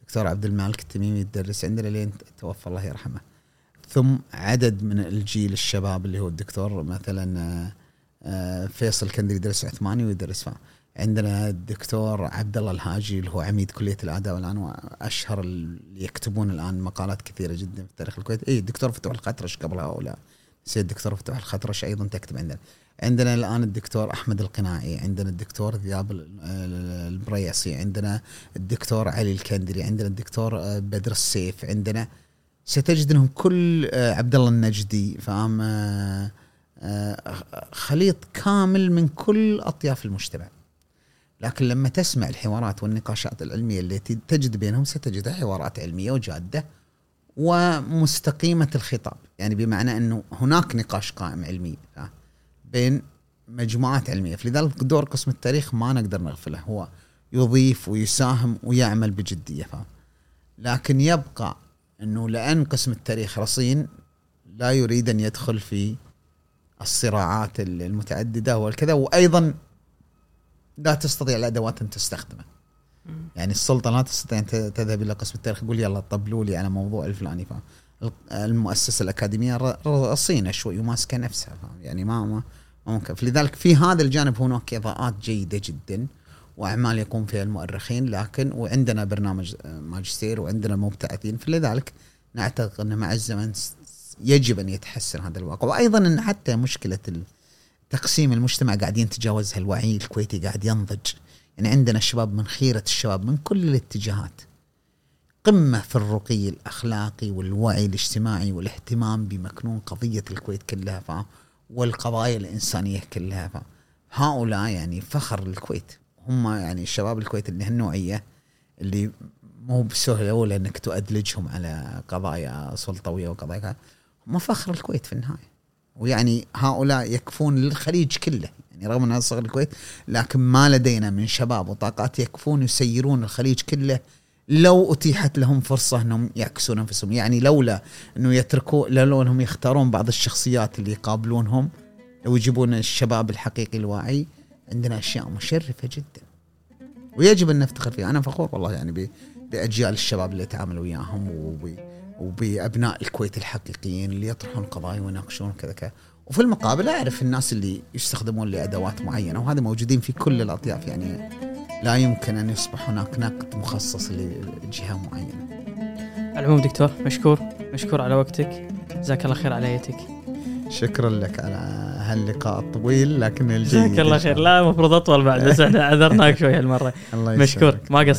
الدكتور عبد المالك التميمي تدرس عندنا لين توفى الله يرحمه. ثم عدد من الجيل الشباب اللي هو الدكتور مثلا آه، آه، فيصل كندري يدرس عثماني ويدرس فهم عندنا الدكتور عبد الله الهاجي اللي هو عميد كلية الاداب والان واشهر اللي يكتبون الآن مقالات كثيرة جدا في تاريخ الكويت. اي الدكتور فتوح الخطرش قبل هؤلاء سيد الدكتور فتوح الخطرش أيضا تكتب عندنا. عندنا الآن الدكتور أحمد القناعي عندنا الدكتور ذياب البريسي عندنا الدكتور علي الكندري عندنا الدكتور آه، بدر السيف عندنا ستجد انهم كل آه، عبد الله النجدي فاهم؟ آه، خليط كامل من كل أطياف المجتمع. لكن لما تسمع الحوارات والنقاشات العلمية التي تجد بينهم ستجدها حوارات علمية وجادة ومستقيمة الخطاب. يعني بمعنى أنه هناك نقاش قائم علمي بين مجموعات علمية. فلذلك دور قسم التاريخ ما نقدر نغفله. هو يضيف ويساهم ويعمل بجدية فاهم؟ لكن يبقى إنه لأن قسم التاريخ رصين لا يريد أن يدخل في الصراعات المتعددة والكذا وأيضا لا تستطيع الأدوات أن تستخدمه. يعني السلطة لا تستطيع أن تذهب إلى قسم التاريخ تقول يلا طبلوا لي على موضوع الفلاني. المؤسسة الأكاديمية رصينة شوي وماسكة نفسها يعني ما ما ممكن. فلذلك في هذا الجانب هناك إضاءات جيدة جدا. واعمال يقوم فيها المؤرخين لكن وعندنا برنامج ماجستير وعندنا مبتعثين فلذلك نعتقد ان مع الزمن يجب أن يتحسن هذا الواقع. وأيضا إن حتى مشكلة تقسيم المجتمع قاعد يتجاوزها الوعي الكويتي قاعد ينضج. يعني عندنا الشباب من خيرة الشباب من كل الاتجاهات. قمة في الرقي الأخلاقي والوعي الاجتماعي والاهتمام بمكنون قضية الكويت كلها والقضايا الإنسانية كلها هؤلاء يعني فخر الكويت. هم يعني الشباب الكويت اللي هالنوعية اللي مو بسهوله ولا إنك تؤدلجهم على قضايا سلطويه وقضايا هم فخر الكويت في النهاية. ويعني هؤلاء يكفون للخليج كله يعني رغم انها صغر الكويت لكن ما لدينا من شباب وطاقات يكفون يسيرون الخليج كله لو أتيحت لهم فرصة إنهم يعكسون أنفسهم. يعني لولا إنه يتركوا لولا إنهم يختارون بعض الشخصيات اللي يقابلونهم لو يجيبون الشباب الحقيقي الواعي عندنا أشياء مشرفة جدا. ويجب أن نفتخر فيها. أنا فخور والله يعني بأجيال الشباب اللي اتعامل وياهم وبأبناء الكويت الحقيقيين اللي يطرحون قضايا ويناقشون كذا كذا. وفي المقابل أعرف الناس اللي يستخدمون لأدوات معينة وهذا موجودين في كل الأطياف. يعني لا يمكن أن يصبح هناك نقد مخصص لجهة معينة. العموم دكتور مشكور. مشكور على وقتك. جزاك الله خير على ايتك. شكرا لك على هاللقاء الطويل لكن الجيد جزاك الله خير. لا المفروض أطول بعد بس إحنا عذرناك شوي هالمرة. مشكور. ما قصر